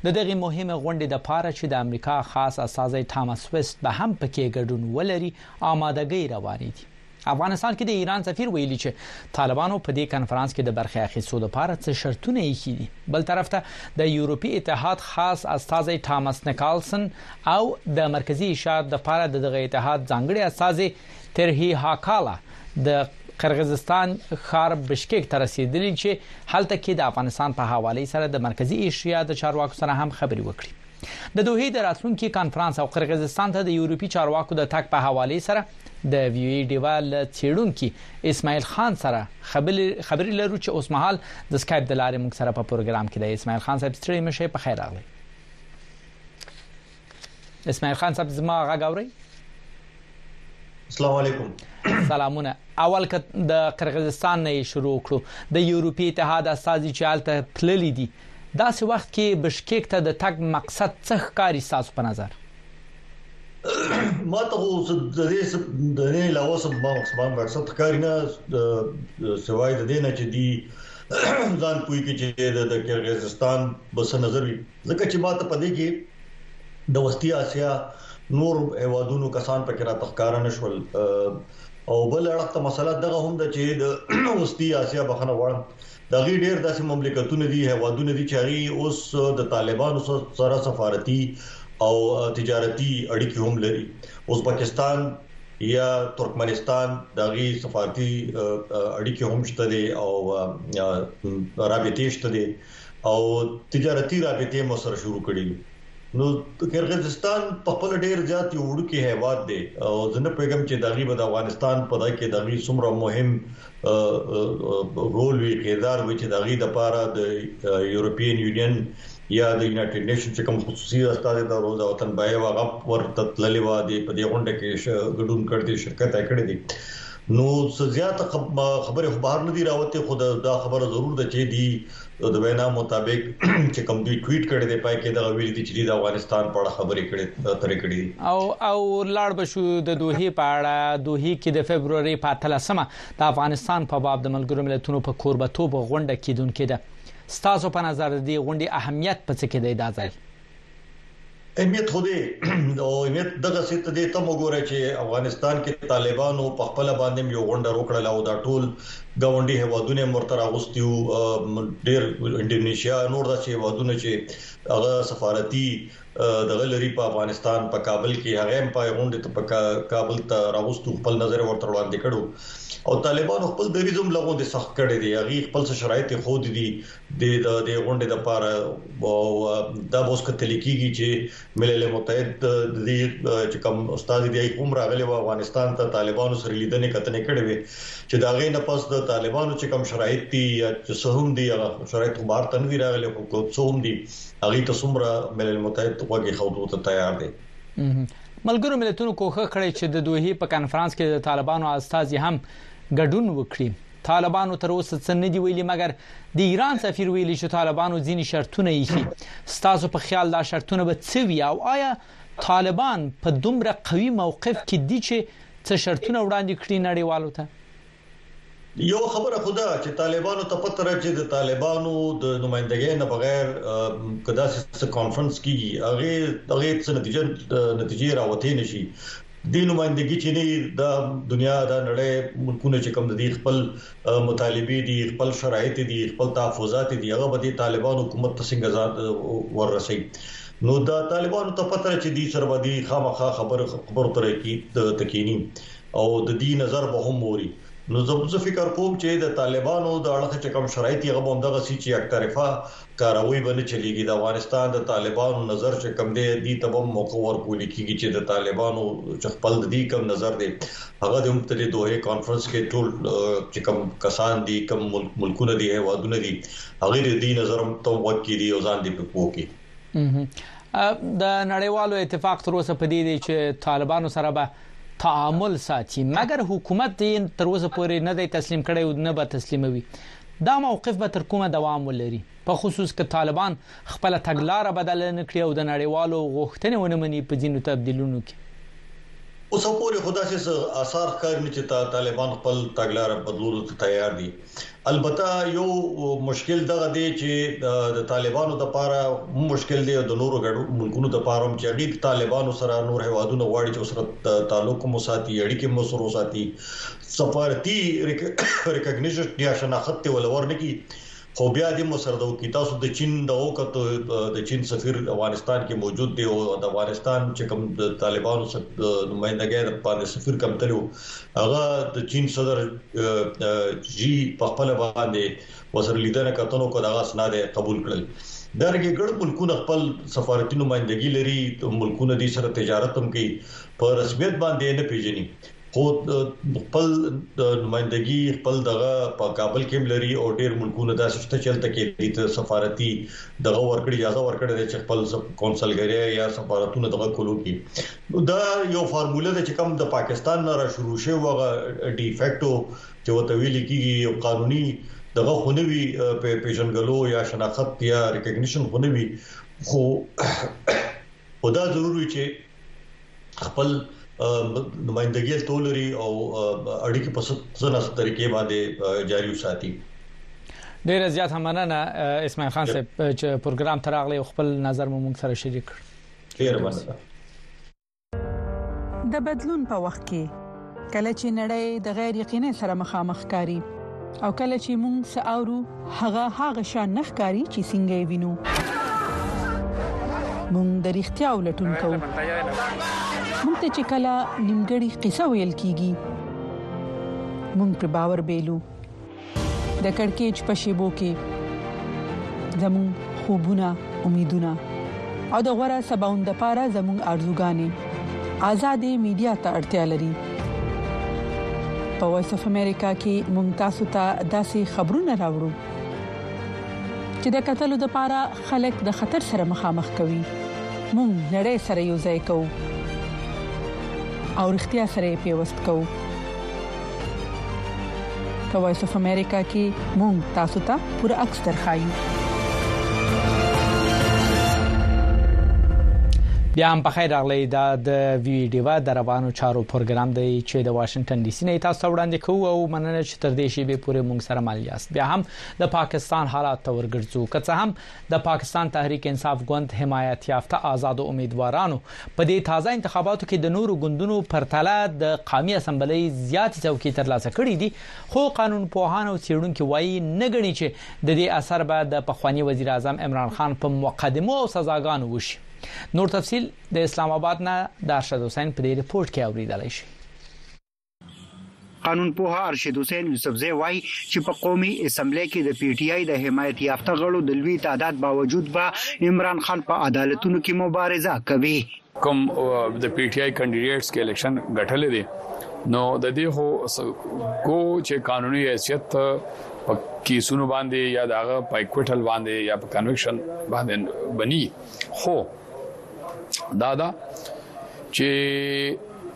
د دغې مهمې غونډې دپاره چې د امریکا خاص استازی ټامس ویسټ به هم پکې ګډون ولري آمادګۍ روانې دي. افغانستان کې د ایران سفیر ویلي چې طالبانو په دې کنفرانس کې د برخې اخیستو لپاره څه شرطونه ایښي دي بل طرف ته د یورپي اتحاد خاص استازی ټامس نکالسن او د مرکزی ایشا لپاره د دغه اتحاد ځانګړي استازی ترهي هاکالا د قرغیزستان ښار بشکیک ته رسیدلی چې هلته کې د افغانستان په حواله سره د مرکزی ایشیا د چارواکو سره هم خبرې وکړي د دوه د راتلونکي کانفرنس او قرغیزستان ته د یورپی چارواکو د تک په حواله سره د ویو ای ډیوا له چیرونکو اسماعیل خان سره خبرې لرو چې اوس مهال د سکایپ د لارې موږ سره په پروګرام کې دی اسماعیل خان صاحب ستړي مشه په خیر راغلی اسماعیل خان صاحب زما غږ اوري السلام علیکم سلامونه اول که د قرغیزستان نه شروع کړو د یورپی اتحاد استازي چې حالت تللی دي دا سه وخت کې بشکیک ته د تګ مقصد څه ښکاری تاسو په نظر ما ته اوس د دې د نه علاوه سم ما سم مقصد ښکاری نه سوای د دې نه چې دی ځان کوی کې چې د قرغیزستان بس نظر ځکه چې ماته په دې کې د وستي اسیا نور هوادونو کسان پکې راته ښکار نه شول او بل اړخ ته مسله دغه هم ده چې د وستي اسیا بخنه وړم د غي ډیر داسې مملکتونه دي هوادونه دي چې هغه اوس د طالبانو سره سفارتي او تجارتي اړیکې هم لري اوس پاکستان یا ترکمنستان د غي سفارتي اړیکې هم شته دي او رابطې شته دي او تجارتي رابطې مو سره شروع کړې دي نو قرغیزستان په خپل ډیر زیات یو وړوکی هیواد دی او زه نه پوهیږم چې دغه به د افغانستان په دای کې دغه څومره مهم رول وی کردار وی چې دغه د پاره د یورپین یونین یا د یونایټډ نیشن چې کوم خصوصي استاد د روزا وطن بای واغ ورته تللی و دی په دې غونډه کې ګډون کړی شرکت کړی دی نو څه زیاته خبرې خو بهر نه دي راوتې خو دا خبره ضرور ده چې دی د وینا مطابق چې کوم دوی ټویټ کړی دی پای کې دا ویل دي چې د افغانستان په اړه خبرې کړې ترې کړې دي او او لاړ بشو د دوه په اړه دوه کې د فبرवरी په 13مه د افغانستان په باب د ملګرو ملتونو په کوربتوب غونډه کیدونکې ده ستاسو په نظر دی غونډې اهمیت په څه کې دی دا ځای اهمیت خو دی او اهمیت دغه څه ته دی ته وګوره چې افغانستان کې طالبانو په خپل باندې یو غونډه وکړه او دا ټول گاونډي هوادونه مرتر اغوستي او ډېر انډونیشیا نور د چې هوادونه چې هغه سفارتي دغه لري په افغانستان په کابل کې هغه هم په غونډه ته په کابل ته راغوستو خپل نظر ورته وړاندې کړو او طالبانو خپل دریزم لغون دي سخت کړي دي هغه خپل شرایط خو دي د دې غونډې لپاره دا اوس کتل کیږي چې ملل متحد د دې چې کوم استاد دی هم راغلی و افغانستان ته طالبانو سره لیدنې کتنې کړې وي چې دا غي نه پس د طالبانو چې کوم شرایط دي یا چې سهم دي هغه شرایط خو بار تنوي راغلي خو کوم سهم دي هغه ته څومره ملل متحد وګړي خو ته تیار دي ملګرو ملتونو کوښښ کړی چې د دوه په کانفرنس کې د طالبانو استاد هم ګډون وکړي طالبانو تر اوسه څه نه دي ویلي مګر د ایران سفیر ویلي چې طالبانو ځینې شرطونه ایښي ستاسو په خیال دا شرطونه به څه وي او آیا طالبان په دومره قوي موقف کې دي چې څه شرطونه وړاندې کړي نړیوالو ته یو خبره خدا چې طالبانو ته پته را چې د طالبانو د نمائندګۍ نه بغیر کدا څه کانفرنس کیږي هغه هغه څه نتیجه نتیجه راوته نشي دې نمائندګي چې دي د دنيا د نړۍ ملکونه چې کوم دي خپل مطالبي دي خپل شرایط دي خپل تحفظات دي هغه به دي طالبان حکومت ته څنګه ځان ورسي نو دا طالبانو ته پته چې دي سره به دي خامخا خبر خبر ترې کی د تکینی او د دې نظر به هم موري نو زه فکر کوم چې د طالبانو د اړخ چې کوم شرایط یې غوښتل دغه سي چې یک طرفه کاروی به نه چلیږی د افغانستان د طالبانو نظر چه کوم دی دی ته به هم موقع ورکول کیږی چه د طالبانو چه خپل د دی کوم نظر دی هغه دی هم ته دی دوحی کانفرنس کی ټول چه کوم کسان دی کوم ملکونه دی هیوادونه دی هغه دی دی نظر هم ته غوږ کی دی او ځان دی په پوه کی. د نړیوالو اتفاق تر اوسه په دی دی چه طالبانو سره به تعامل ساتی مګر حکومت دی تر اوسه پوری نه دی تسلیم کړی او نه به تسلیموی. دا موقف به تر کومه دوام ولري، په خصوص که طالبان خپله تګلاره بدله نه کړي او د نړیوالو غوښتنې ونه مني په ځینو تبدیلونو کې. اوسه پورې خو داسې څه آثار ښکاري نه چې طالبان خپل تګلاره بدلولو ته تیار دي. البته یو مشکل دغه دی چې د طالبانو لپاره هم مشکل دی او د نورو ګډو ملکونو لپاره هم چې هغوی طالبانو سره نور هیوادونه غواړي چې ورسره تعلق هم وساتي، اړیکې هم ورسره وساتي، سفارتي ریکګنیشن یا شناخت ته ولور نه کی خو بیا دې مو سره د وکی تاسو د چین د وکتو د چین سفیر افغانستان کې موجود دی او د افغانستان چې کوم د طالبانو نمائندګۍ د پاره سفیر کم تلو هغه د چین صدر جی په خپل باندې وسر لیدنه کتنو کو دغه اسناد قبول کړل درګه ګړ ملکونه خپل سفارتي نمائندګي لري ملکونه دي سره تجارت هم کوي په رسمیت باندې نه پیژني خو خپل نمائندګي خپل دغه په کابل کې لري او ډیر ملکونه داسې شته چې تلته کې د سفارتي دغه ورکړي اجازه ورکړي چې خپل کونسلګری یا سفارتونه دغه کولو کې دا یو فارموله ده چې کوم د پاکستان نه را شروع شوی وغه ډی فیکټو چې وته ویل کیږي یو قانوني دغه خونوي په پیژنګلو یا شناخت یا ریکګنیشن خونوي خو خدا ضروري چې خپل نمائندګي هلته ولري او اړیکې په څنګه طریقې باندې جاري وساتي ډیره زیاته مننه اسماعیل خان صاحب چې پروګرام تراغلی او خپل نظر مو موږ سره شریک کړ ډیره مننه د بدلون په وخت کې کله چې نړۍ د غیر یقیني سره مخامخ کاری او کله چې موږ ساورو هغه هغه شان نه ښکاری چې څنګه یې وینو موږ د اړتیا ولټون کوو موږ ته چې کله نیمګړی قصه ویل کیږي موږ په باور بیلو د کڑکېچ په شېبو کې زموږ خوبونه، امیدونه او د غوره سباوند لپاره زموږ ارزوګانې ازادې میډیا ته اړتیا لري. په وایس اف امریکا کې موږ تاسو ته داسې خبرونه راوړو چې د کتلو لپاره خلک د خطر سره مخامخ کوي، موږ نړۍ سره یو ځای کوو او رښتیا سره یې پیوست کوو. په وایس اف امریکا کې موږ تاسو ته پوره عکس درښایو. بیا هم پخیر راغلی دا د وی ډیوه د روانو چارو پروګرام دی چې د واشنگټن ډي سي نه تاسو وړاندې کوو او مننه چې تر دې شی به پوره مونږ سره مل یاست بیا هم د پاکستان حالات ته ورګرځو، که څه هم د پاکستان تحریک انصاف ګوند حمایت یافته ازادو امیدوارانو په دې تازه انتخاباتو کې د نورو ګوندونو پرتله د قامي اسمبلۍ زیاتې څوکۍ ترلاسه کړې دي، خو قانونپوهان او څېړونکي وايي، نه ګڼي چې د دې اثر به د پخواني وزیراعظم عمران خان په مقدمو او سزاګانو وشي. نور تفصیل د اسلام اباد نه د ارشد حسین په دې رپورټ کې اوریدلی شئ. قانون پوه ارشد حسین یوسفزی وایي چې په قومي اسمبلی کې د پی ټی آی د حمایت یافته غړو د لوی تعداد باوجود به عمران خان په عدالتونو کې مبارزه کوي کوم د پی ټی آی کاندیدټس کې الیکشن غټلې دي نو د دې هو کو چې قانوني حیثیت په کیسونو باندې یا دغه پایکوټل باندې یا په کنویکشن باندې بني خو دا دا چې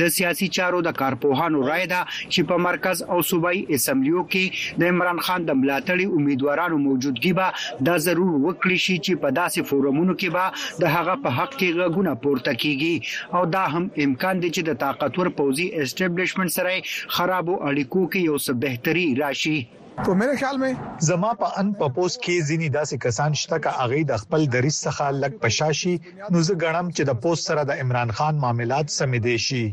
د سیاسي چارو د کارپوهانو رایه ده چې په مرکز او صوبايي اسمبلیو کې د عمران خان د ملاتړي امیدوارانو موجودګي به دا ضرور وکړي شي چې په داسې فورمونو کې به د هغه په حق کې غږونه پورته کیږي او دا هم امکان دی چې د طاقتور پوځي اسټبلشمنټ سره یې خرابو اړیکو کې یو څه بهتري راشي. تو میرے خیال مې. زما په اند په پوځ کې ځیني داسې کسان شته که هغوی د خپل دریځ څخه لږ په شا شي نو زه ګڼم چې د پوځ سره د عمران خان معاملات سمېدای شي.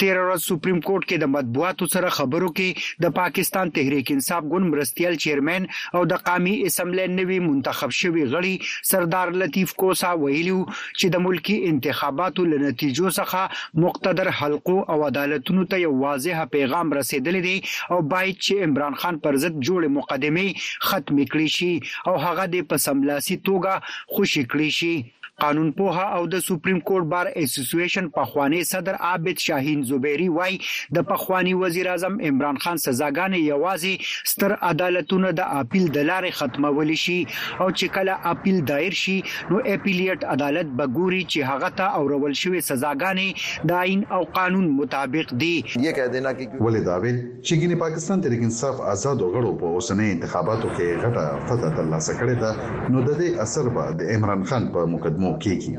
تېره ورځ سپریم کورټ کې د مطبوعاتو سره خبرو کې د پاکستان تحریک انصاف ګوند مرستیال چیرمین او د قامي اسمبلۍ نوي منتخب شوي غړي سردار لطیف کوسه ویلي وو چې د ملکي انتخاباتو له نتیجو څخه مقتدر حلقو او عدالتونو ته یو واضح پیغام رسېدلی دی او باید چې عمران خان پر ضد جوړې مقدمې ختمې کړې شي او هغه دې په سملاسي توګه خوشې کړې شي. قانون پوه او د سپریم کورټ بار اسوسیویشن پخوانی صدر عابد شاهین زبیري وايي، د پخواني وزیراعظم عمران خان سزاګانې یوازې ستر عدالتونه د اپیل د لارې ختمولی شي او چې کله اپیل دایر شي، نو اپیلیټ عدالت به ګوري چې هغه ته اورول شوې سزاګانې د آئین او قانون مطابق دي. ولې دا ویل چې ګینې پاکستان تحریک انصاف آزادو غړو په اوسنیو انتخاباتو کې غټه فتح ترلاسه کړې ده نو ددې اثر به د عمران خان په مقدمو کیږي؟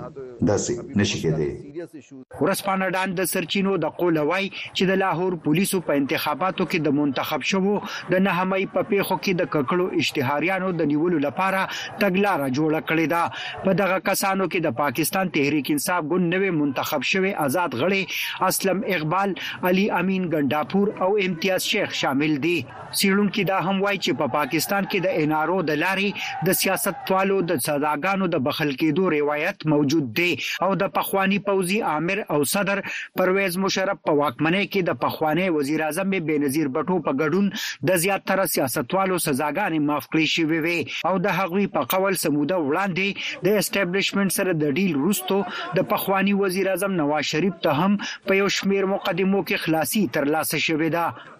داسې نشي کیدې. ورځپاڼه ډان د سرچینو د قوله وايي چې د لاهور پولیسو په انتخاباتو کې د منتخب شوو د نهه مۍ په پېښو کې د ککړو اشتهاریانو د نیولو لپاره تګلاره جوړه کړې ده. په دغه کسانو کې د پاکستان تحریک انصاف ګوند نوی منتخب شوی ازاد غړی اسلم اقبال، علي امین ګنډاپور او امتیاز شیخ شامل دي. څېړونکي دا هم وايي چې په پاکستان کې د اېن ار او د لارې د سیاستوالو د سزاګانو د بخښل کېدو روایت موجود دی او د پخواني پوځي آمر او صدر پرویز مشرف په واکمنۍ کې د پخواني وزیراعظم بېنظیر بټو په ګډون د زیاتره سیاستوالو سزاګانې معاف کړې شوې وې او د هغوی په قول څه موده وړاندې د اسټبلشمنټ سره د ډیل وروسته د پخواني وزیراعظم نواز شریف ته هم په یو شمېر مقدمو کې خلاصي ترلاسه شوې ده.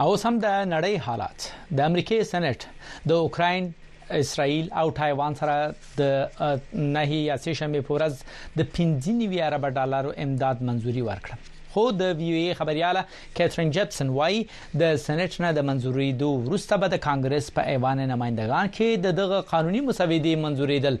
او اوس هم د نړۍ حالات د امریکای سېنات د اوکراین اسرائیل او تایوان سره د نهي یا سه شنبه په ورځ د 15 ارب ډالرو امداد منځوري ورکړه خو د وی ای خبرياله کیترین جپسن وایي د سېنات نه د منځوري دوه وروسته به د کانګرس په ایوان نمائندګان کې د دغه قانوني مسودې منځوري دل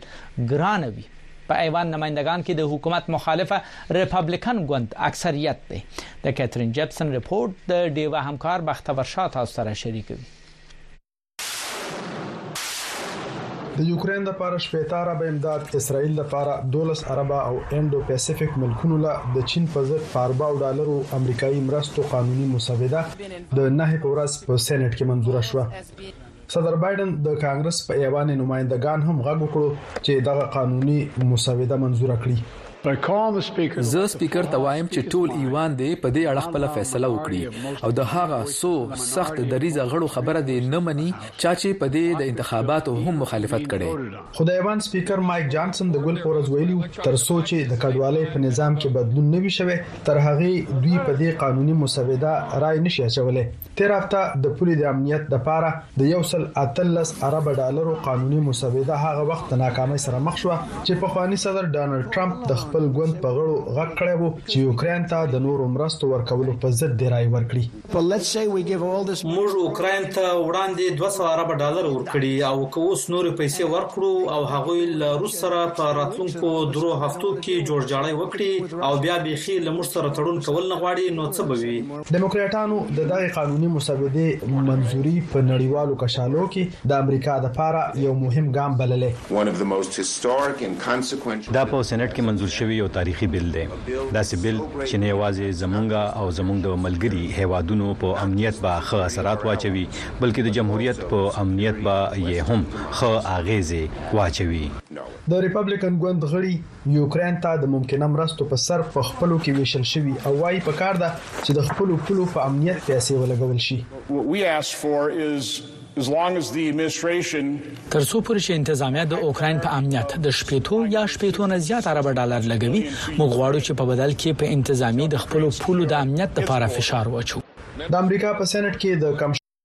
ګران وي په ایوان نمایندګان کې د حکومت مخالفه ریپبلیکن ګوند اکثریت دی د کاترین جپسن رپورټ د ډیوه همکار بختور شاه تاسو سره شریکوي د یوکرين د پاره شپېته اربه امداد اسرائیل د پاره 12 اربه او انډو پیسفیک ملکونو له د چین په ضد په اربه او ډالرو امریکایي مرستو قانوني مسوده د نهې په ورځ په سېنېټ کې منزوره شوه صدر بایډن د کانګرس په ایوان نماینده ګان هم غږ وکړو چې دغه قانوني مسوده منزور کړي زه سپیکر ته وایم چې ټول ایوان دی په دې اړه خپل فیصله وکړي او د هغه سو سخت دریزه غړو خبره دی نه مني چا چې په دې د انتخاباتو هم مخالفت کړي خدای ایوان سپیکر مایک جانسن د ګل پورز ویلي تر سو چې د کډوالۍ په نظام کې بدلون نه وي شوی تر هغه دوی په دې قانوني مسوده رائے نشي اچولې تېره هفته د پولې د امنیت لپاره د یو سل اتلس اربه ډالرو قانوني مسوده هغه وخت د ناکامۍ سره مخ شوه چې پخواني صدر ډانلډ ټرمپ د خپل ګوند په غړو غږ کړی وو چې یوکراین ته د نورو مرستو ورکولو په ضد دې رای ورکړي. موږ اوکراین ته وړاندې دوه سوه اربه ډالر ورکړي او که اوس نورې پیسې ورکړو او هغوی له روس سره په راتلونکو درو هفتو کې جوړجاړی وکړي او بیا بیخي له موږ سره تړون کول نه غواړي نو څه به وي؟ ډیموکراټانو د دغې قانوني مسودې منظوري په نړیوالو کشالو کې د امریکا لپاره یو مهم ګام بللی. دا په سېنېټ کې منظور شوی یو تاریخي بل دی. داسې بل چې نه یوازې زمونږ او زمونږ د ملګري هېوادونو په امنیت به ښه اثرات واچوي، بلکې د جمهوریت په امنیت به یې هم ښه اغېزې واچوي. د ریپبلېکن ګوند غړي، یوکراین ته د ممکنه مرستو په سر په خپلو کې ویشل شوي او وايي پکار ده چې د خپلو پولو په امنیت پیسې ولګول شي. تر څو پورې چې انتظامیه د اوکراین په امنیت د شپېتو یا شپېتو نه زیات اربه ډالر لګوي موږ غواړو چې په بدل کې په انتظامیه د خپلو پولو د امنیت لپاره فشار واچو د امریکا په سېنات کې د کم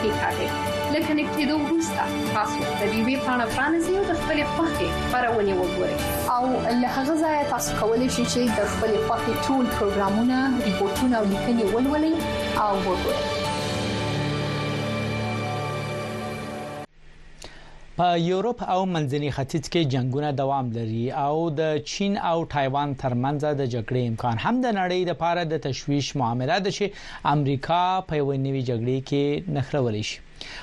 کېکاږئ. له کنېکټېدو وروسته، تاسو د دې ویب پاڼه پرانیزئ او د خپلې خوښې خپرونې وګورئ. او له هغه ځایه تاسو کولی شئ چې د خپلې خوښې ټول پروګرامونه، ریپورټونه او لیکنې ولولئ او وګورئ. په یورپ او منځني ختیځ کې جنگونه دوام لري او د چین او تایوان ترمنځ د جګړې امکان هم د نړۍ لپاره د تشویش معامله ده چې امریکا په یو نوي جګړې کې نخرول شي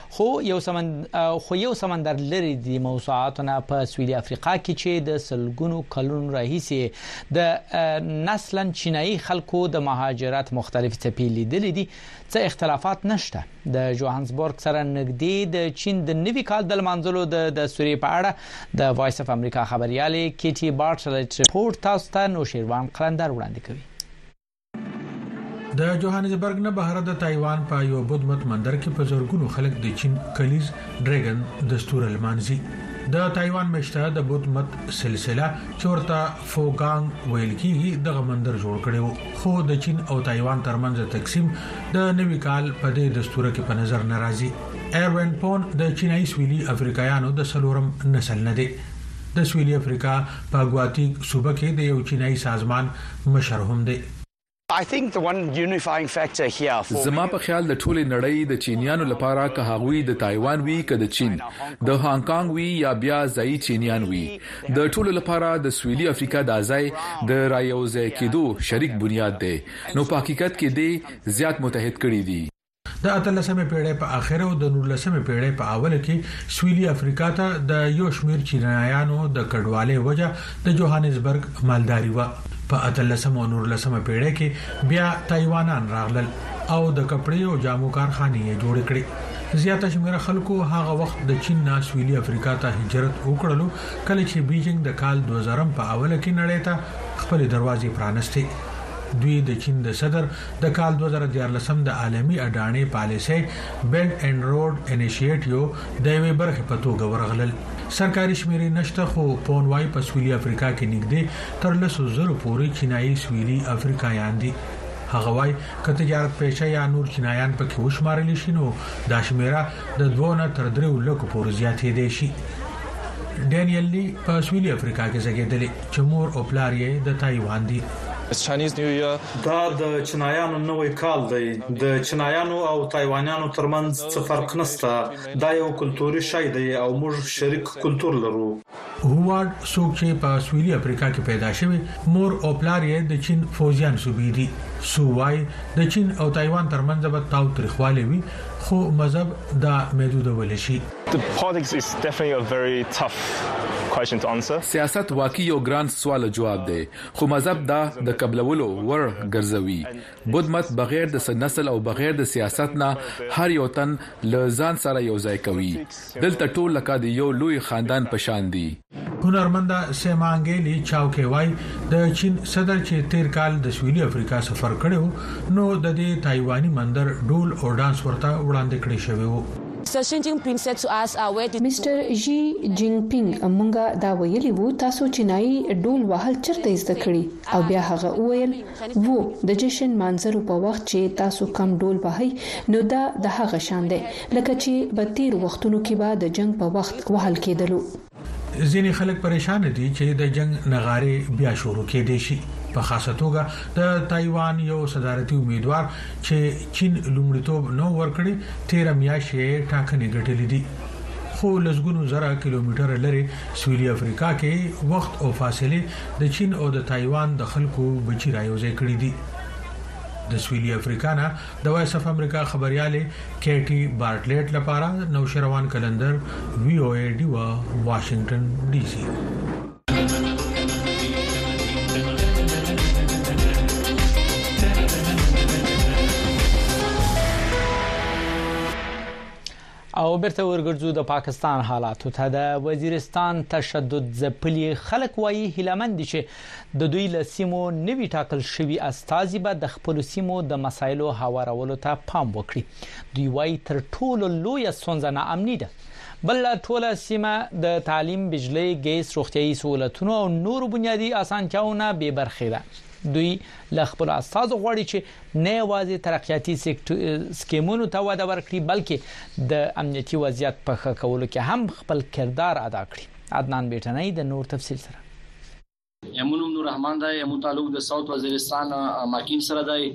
خو یو سمند خو یو سمندر لري د موضوعاتونه په سویلي افریقا کې چې د سلګونو کلونو راهیسې د نسلن چینایي خلکو د مهاجرت مختلف څپې لیدلې دي څه اختلافات نشته د جوهانسبورګ سره نږدې د چین د نوي کال د لمانځلو د دستوري په اړه د وایس اف امریکا خبريالې کیټي بارټلټ رپورت تاسو ته نوشیروان قلندر وړاندې کوي د جوهانسبرګ نه بهر د تایوان په یو بود مت مندر کې په زرګونو خلک د چین کلیز ډریګن د ستور لمانځي د تایوان مشته د بود مت سلسله چورته فوګانګ ویل کیږي دغه مندر جوړ کړو خو د چین او تایوان ترمنځ تقسیم د نوي کال په دې دستوره کې په نظر نه راځي ایروین پون د چینایي سویلي افریقایانو د سلورم نسل نه دی د سویلي افریقا په ګواتیک صوبه کې د یو چینایي سازمان مشر هم دی زما په خیال د ټولې نړۍ د چینیانو لپاره که هغوی د تایوان وي که د چین، د هانګ کانګ وي یا بیا ځایي چینیان وي، د ټولو لپاره د سویلي افریقا دا ځای د رایوځای کیدو شریک بنیاد دی نو په حقیقت کې دې زیات متحد کړي دي. د اتلسمې پیړۍ په اخر او د نولسمې پیړۍ په اول کې سویلي افریقا ته د یو شمیر چینایانو د کډوالۍ وجه د جوهانسبرګ مالداري وه. په اتلسمه او نورلسمه پیړۍ کې بیا تایوانان راغلل. او د کپړې او جامو کارخانې یې جوړې کړې زیاته شمیره خلکو هغه وخت د چین نه سویلي افریقا ته هجرت وکړلو کله چې بیجینګ د کال 2000 په اوله کې نړۍ ته خپل دروازې پرانستې دوی د چین د صدر د کال 2014 د عالمی اډاڼې پالیسۍ بیلټ اینډ روډ انیشیټیو د یوې برخې په توګه ورغلل سرکاري شمیرې نشته خو پون وای په سویلي افریقا کې نږدې تر لسو زرو پورې چینایي سویلي افریقایان دي هغه وايي، که تجارت پیشه یا نور چینایان په کې وشمارل شي، نو دا شمېره د دوو نه تر دریو لکو پورې زیاتېدای شي. ډینیل لي په سویلي افریقا کې زېږېدلی، چې مور او پلار یې د تایوان دي. دا د چینایانو نوی کال دی. د چینایانو او تایوانیانو ترمنځ څه فرق نشته. دا یو کلتوري شی دی او موږ شریک کلتور لرو. هوارډ څوک چې په سویلي افریقا کې پیدا شوی مور او پلار یې د چین فوزیان صوبې دي سو وای د چین او تایوان ترمنځ به تاو تریخوالی وي خو مذهب دا محدودول شي The politics is definitely a very tough question to answer. سیاست واقعي یو ګران سوال او جواب دی، خو مذهب دا د قبلولو وړ ګرځوي. بد مت بغیر د څه نسل او بغیر د سیاست نه هر یو تن له ځان سره یو ځای کوي. دلته ټول لکه د یو لوی خاندان په شان دي. هنرمنده سیمانګې لي چاو کي وايي، د چین صدر چې تېر کال د سویلي افریقا سفر کړی و، نو د دې تایواني مندر ډول او ډانس ورته وړاندې کړی شوی و. مسټر ژي جینګ پینګ مونږه دا ویلي وو، تاسو چینایي ډول وهل چرته یې زده کړي؟ او بیا هغه وویل، وو د جشن مانځرو په وخت چې تاسو کم ډول وهئ نو دا د هغه شان دی لکه چې به تیرو وختونو کې به د جنګ په وخت وهل کیدلو. ځینې خلک پریشانه دي چې د جنګ نغارې بیا شروع کیدی شي په خاصه توګه د تایوان یو صدارتي امیدوار چې چین لومړیتوب نه و ورکړی تیره میاشت یې ټاکنې ګټلې دي خو لسګونو زره کیلومتره لرې سویلي افریقا کې وخت او فاصلې د چین او د تایوان د خلکو بچي رایوځای کړي دي. د سویلي افریقا نه د وایس اف امریکا خبریالې کیټي بارټلیټ لپاره نوشروان کلندر وی او ای ډیوه واشنگټن ډي سي او بیرته ورګرځو د پاکستان حالاتو ته د وزیرستان تشدد ځپلي خلک وایي هیله مند دي چې د دوی له سیمو نوي ټاکل شوي استازي به د خپل سیمو د مسایلو هوارولو ته پام وکړي دوی وایي تر ټولو لوی ستونزه ناامني ده بل ټوله سیمه د تعلیم بجلی ګیس روغتیايي سہولتونو او نورو بنیادي اسانتیاونو بې برخې ده دوی له خپلو استازو غواړي چې نه یوازې ترقیاتي سکیمونو ته وده ورکړي بلکې د امنیتي وضعیت په ښه کولو کې هم خپل کردار ادا کړي عدنان بیټنۍ د نور تفصیل سره یمو نوم نور رحمان دی یمو تعلق د ساوت وزیرستان ماکین سره دی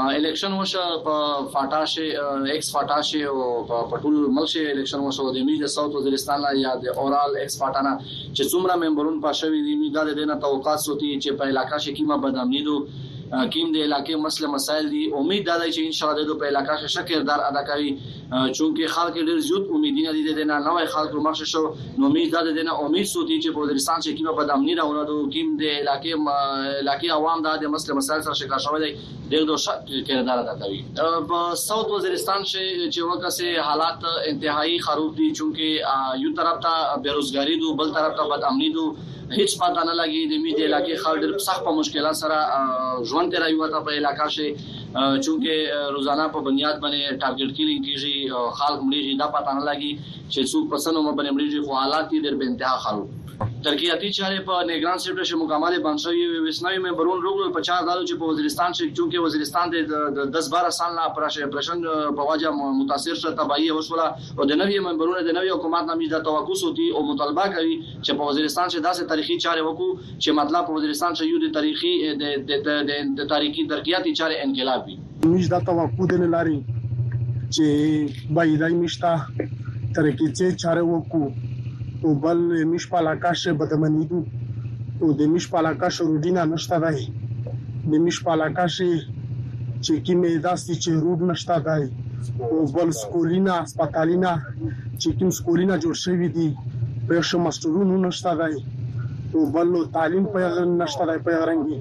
الیکشن وشه په فاټاشه ایکس فاټاشه او په ټول ملک الیکشن وشه د میډیا ساوت وزیرستان یا د اورال ایکس فاټانا چې څومره ممبرون پا شوی دی می داده دینا توقعات سوتی چې په علاقه شې کیما بدامنی دو کیم د علاقې مسله مسائل دی امید داده چې ان شاء الله د په علاقه شې شکر دار ادا کوي چونکه خلک ډیر زیات امیدینه دي د نه نوې خلک مخ شو نو امید داده دینا امید سوتی چې په ودرستان شې کیما بدامنی راوړو کیم د علاقې علاقې عوام دا د مسله مسائل سره شکایت شوی دی ډېر ډېر ښه کردار ادا کوي په ساوت وزیرستان شي چې وکسه حالات انتهایی خراب دي چونکه یو طرف ته بیروزګاری دو بل طرف ته بد امنی دو هیڅ پاته نه لګي د می د علاقې خلک ډېر سخت په مشکلات سره ژوند تیر یو ته په علاقې شي چونکه روزانه په بنیاد باندې ټارګټ کیلینګ کیږي خلک مړي دا پاته نه لګي چې څوک پسنو مبني مړي خو حالات دې ډېر به انتها خراب ترقیاتی چارې په نګران سیټ کښې مکملې بند شوې وې ویس نوی ممبرون روګل په چار دادو چې په وزیرستان کښې چونکه وزیرستان دې د دس بارا سال نه اپرشن په وجه متاثر شو تباهی وشولا او د نوی ممبرون د نوی حکومت نه میز د توقع سوتی او مطالبه کوي چې په وزیرستان کښې داسې تاریخی چارې وکو چې مطلب په وزیرستان کښې یو د تاریخی د تاریخی ترقیاتی چارې انقلاب وي موږ دا توقع نه لري چې بایدای مشته تر کې چې چاره وکړو او بل مش په علاقه شه بدمنی دو او د مش په علاقه شه روډینا نشته دی د مش په علاقه شه چې کې مې داسې چې روډ نشته دی او بل سکولینا هسپتالینا چې کوم سکولینا جوړ شوی دی په شمسترونو نشته دی او بل تعلیم په نشته دی په رنګي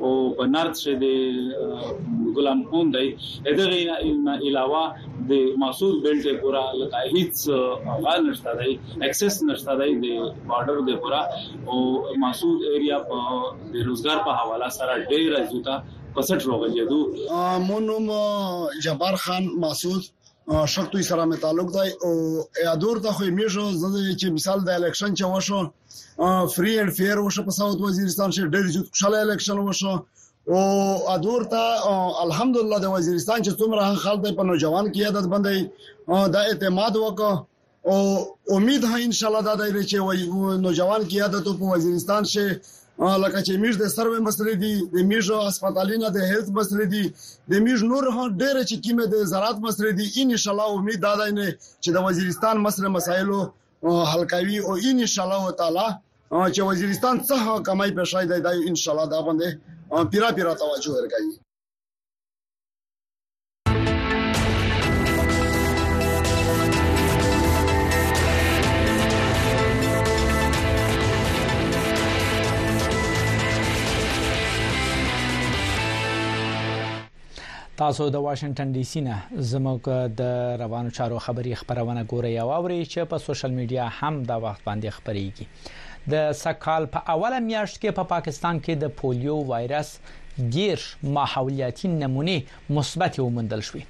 او په نرد شه د ګلان پون دی دغه علاوه د محصول بیلټ پورا لکه هیڅ هغه نشته دی اکسس نشته دی د بارډر د پورا او محصول ایریا په د روزګار په حواله سره ډیر زیاته پسټ روغلیدو مونږ جبار خان محسوس شرطوی سره مې تعلق دی او یادور ته خو میشو زه چې مثال د الیکشن چې وشو فری اند فیر وشو په ساوت وزیرستان کې ډېر جوړ خوشاله الیکشن وشو او ادور ته الحمدلله د وزیرستان چې څومره خلک په نوجوان کې عادت باندې دا اعتماد وکړ او امید ها ان شاء الله دا دی چې وای نوجوان کیا د تو په وزیرستان شه لکه چې میش د سروې مسلې دي د میش هسپتالینه د هیلث مسلې دي د میش نور هم ډېر چې کیمه د زراعت مسلې دي ان شاء الله امید دا دی نه چې د وزیرستان مسله مسایلو حل کوي او ان شاء الله تعالی چې وزیرستان څه کمای په شای دی دا ان شاء الله دا باندې پیرا پیرا توجه ورکړي تاسو د واشنگټن ډي سي نه زموږ د روانو چارو خبري خبرونه ګوري او اوري چې په سوشل میډیا هم دا وخت باندې خبريږي د سکهال په اوله میاشت کې په پا پاکستان کې د پولیو وایرس دېرش ماحولياتي نمونې مثبتې وموندل شوې.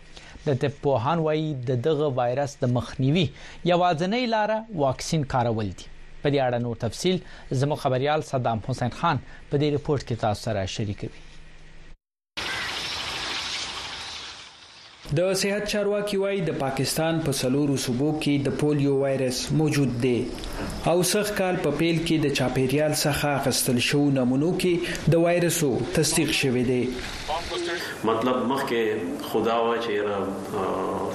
د طب پوهان وايي، د دغه وايرس د مخنيوي يواځنۍ لاره واکسين کارول دي. په دې اړه نور تفصيل زموږ خبريال صدام حسين خان په دې رپورټ کې تاسو سره شريکوي. د صحت چارواکي وايي د پاکستان په څلورو صوبو کې د پولیو وایرس موجود دی او سږ کال په پیل کې د چاپیریال څخه اخیستل شوو نمونو کې د وایرسو تصدیق شوی دی. مطلب مخکې خو دا وه چې یاره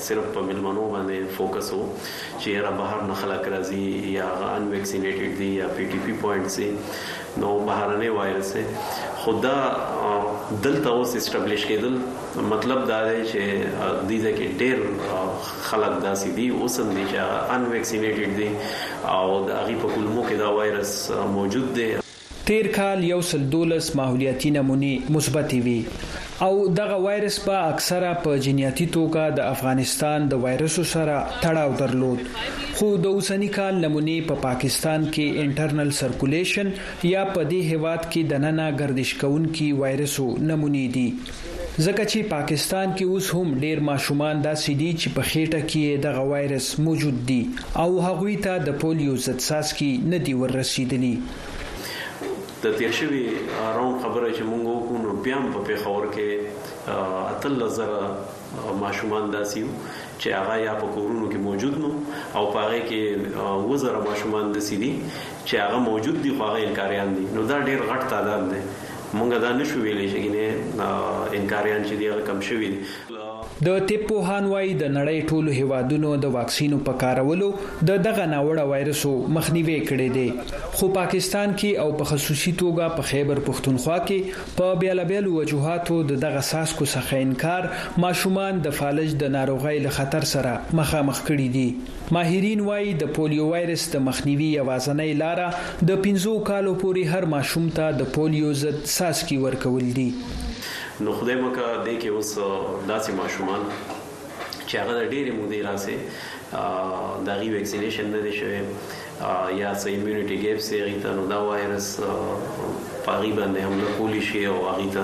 صرف په میلمنو باندې فوکس وو چې یاره بهر نه خلک راځي یا هغه ان ویکسینیټیډ دي یا پي ټي پي پوینټس دي نو بهرنۍ وایرس دی خو دا دلته اوس اسټابلیش کېدل مطلب دا دی چې دې ځکه ډېر خلک داسې دي اوس هم دي چې ان ویکسینیټډ دي او د هغه په کولمو کې دا وایرس موجود دی تېر کال یو سل دولس ماحولیاتي نمونې مثبتې وې، او دغه وایرس به اکثره په جنیاتي توګه د افغانستان د وایرسو سره تړاو درلود، خو د اوسني کال نمونې په پاکستان کې انټرنل سرکولیشن یا په دې هېواد کې دننه ګردش کوونکي وایرسو نمونې دي، ځکه چې پاکستان کې اوس هم ډېر ماشومان داسې دي چې په خېټه کې یې دغه وایرس موجود دي او هغوی ته د پولیو ضد څاڅکي نه دي وررسېدلي. د تېر شوي راونډ خبره چې موږ وکړو نو بیا هم په پېښور کې اتلس زره ماشومان داسې یو چې هغه یا په کورونو کې موجود نو او په هغه کې اووه زره ماشومان داسې دي چې هغه موجود دي خو هغه انکاریان دي نو دا ډیر غټ تعداد دی مونږ دا نشو ویلی چې ګینه انکاریان چې دی هغه کم شوی د طب پوهان وايي د نړۍ ټولو هیوادونو د واکسینو په کارولو د دغه ناوړه وایرسو مخنیوی کړی دی خو پاکستان کې او په خصوصي توګه په خیبر پښتونخوا کې په بیلابیلو وجوهاتو د دغه ساسکو څخه انکار ماشومان د فالج د ناروغۍ له خطر سره مخامخ کړي دي ماهرین وايي د پولیو وایرس د مخنیوي یوازنۍ لاره د پنځو کالو پورې هر ماشوم ته د پولیو ضد ساسکي ورکول دي نو خدای مه که دې کې اوس داسې ماشومان چې هغه د ډېرې مودې راهسې د هغوی ویکسینېشن نه دی شوی یا څه ایمیونټي ګیپس دی هغوی ته نو دا وایرس په هغوی باندې حمله کولی شي او هغوی ته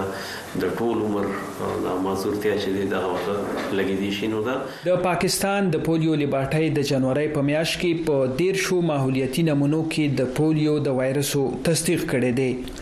د ټول عمر د معذورتیا چې دی دغه ورته لګېدی شي نو دا د پاکستان د پولیو لیبارټۍ د جنورۍ په میاشت کې په دېرشو ماحولیتي نمونو کې د پولیو د وایرسو تصدیق کړی دی.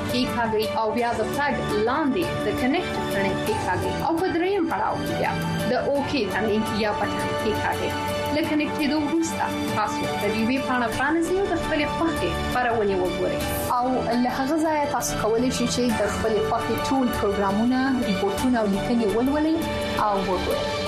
کیکاږي او بیا د فلګ لاندې د کنیکټ تڼۍ کیکاږي او په دریم پړاو کې بیا د اوکی تڼۍ یا بټن کیکاږي له کنیکټ کېدو وروسته تاسو د وی وی پاڼه پرانیزئ او د خپل خوښې خبرونه وګورئ او له هغه ځایه تاسو کولی شئ چې د خپل خوښې ټول پروګرامونه ریپورتونه او لیکنې ولولئ او وګورئ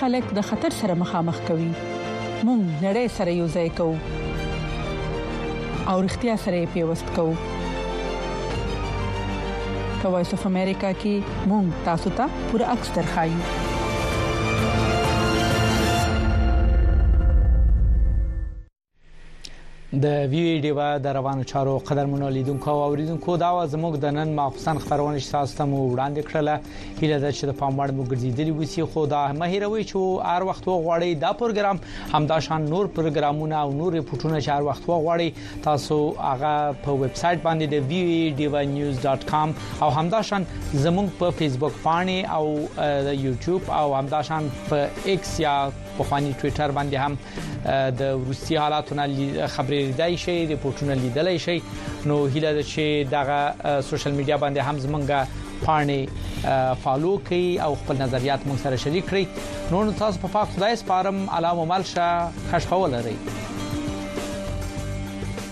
خلک د خطر سره مخامخ کوي، موږ نړۍ سره یو ځای کوو او رښتیا سره یې پیوست کوو. په وایس اف امریکا کې موږ تاسو ته پوره عکس درښایو. د وی ای ډیوا د روانو چارو قدرمنو لیدونکو او اوریدونکو دا و زموږ د نن ماخصن خبرونه چې تاسو ته مو وړاندې کړله هیله ده چې د پام وړ مو ګرځیدلی وسی خو دا مه هیروئ چې هر وخت وغواړئ دا پروګرام همدا شان نور پروګرامونه او نور ریپورتونه چې هر وخت وغواړئ تاسو هغه په ویب سټ باندې د وی ای ډیوا نیوز ډاټ کام او همدا شان زموږ په فیسبوک باندې او یوټیوب او همدا شان په ایکس یا پخواني ټویټر باندې هم د وروستي حالاتو نه خبرې لیدای شي ریپورتونه لیدلای شي نو هیله ده چې دغه سوشل میډیا باندې هم زمونږه پاڼې فالو کړئ او خپل نظریات مون سره شریک کړئ نو نو تاسو په پاک خدای سپارم علامه ملشه خښ په ولرئ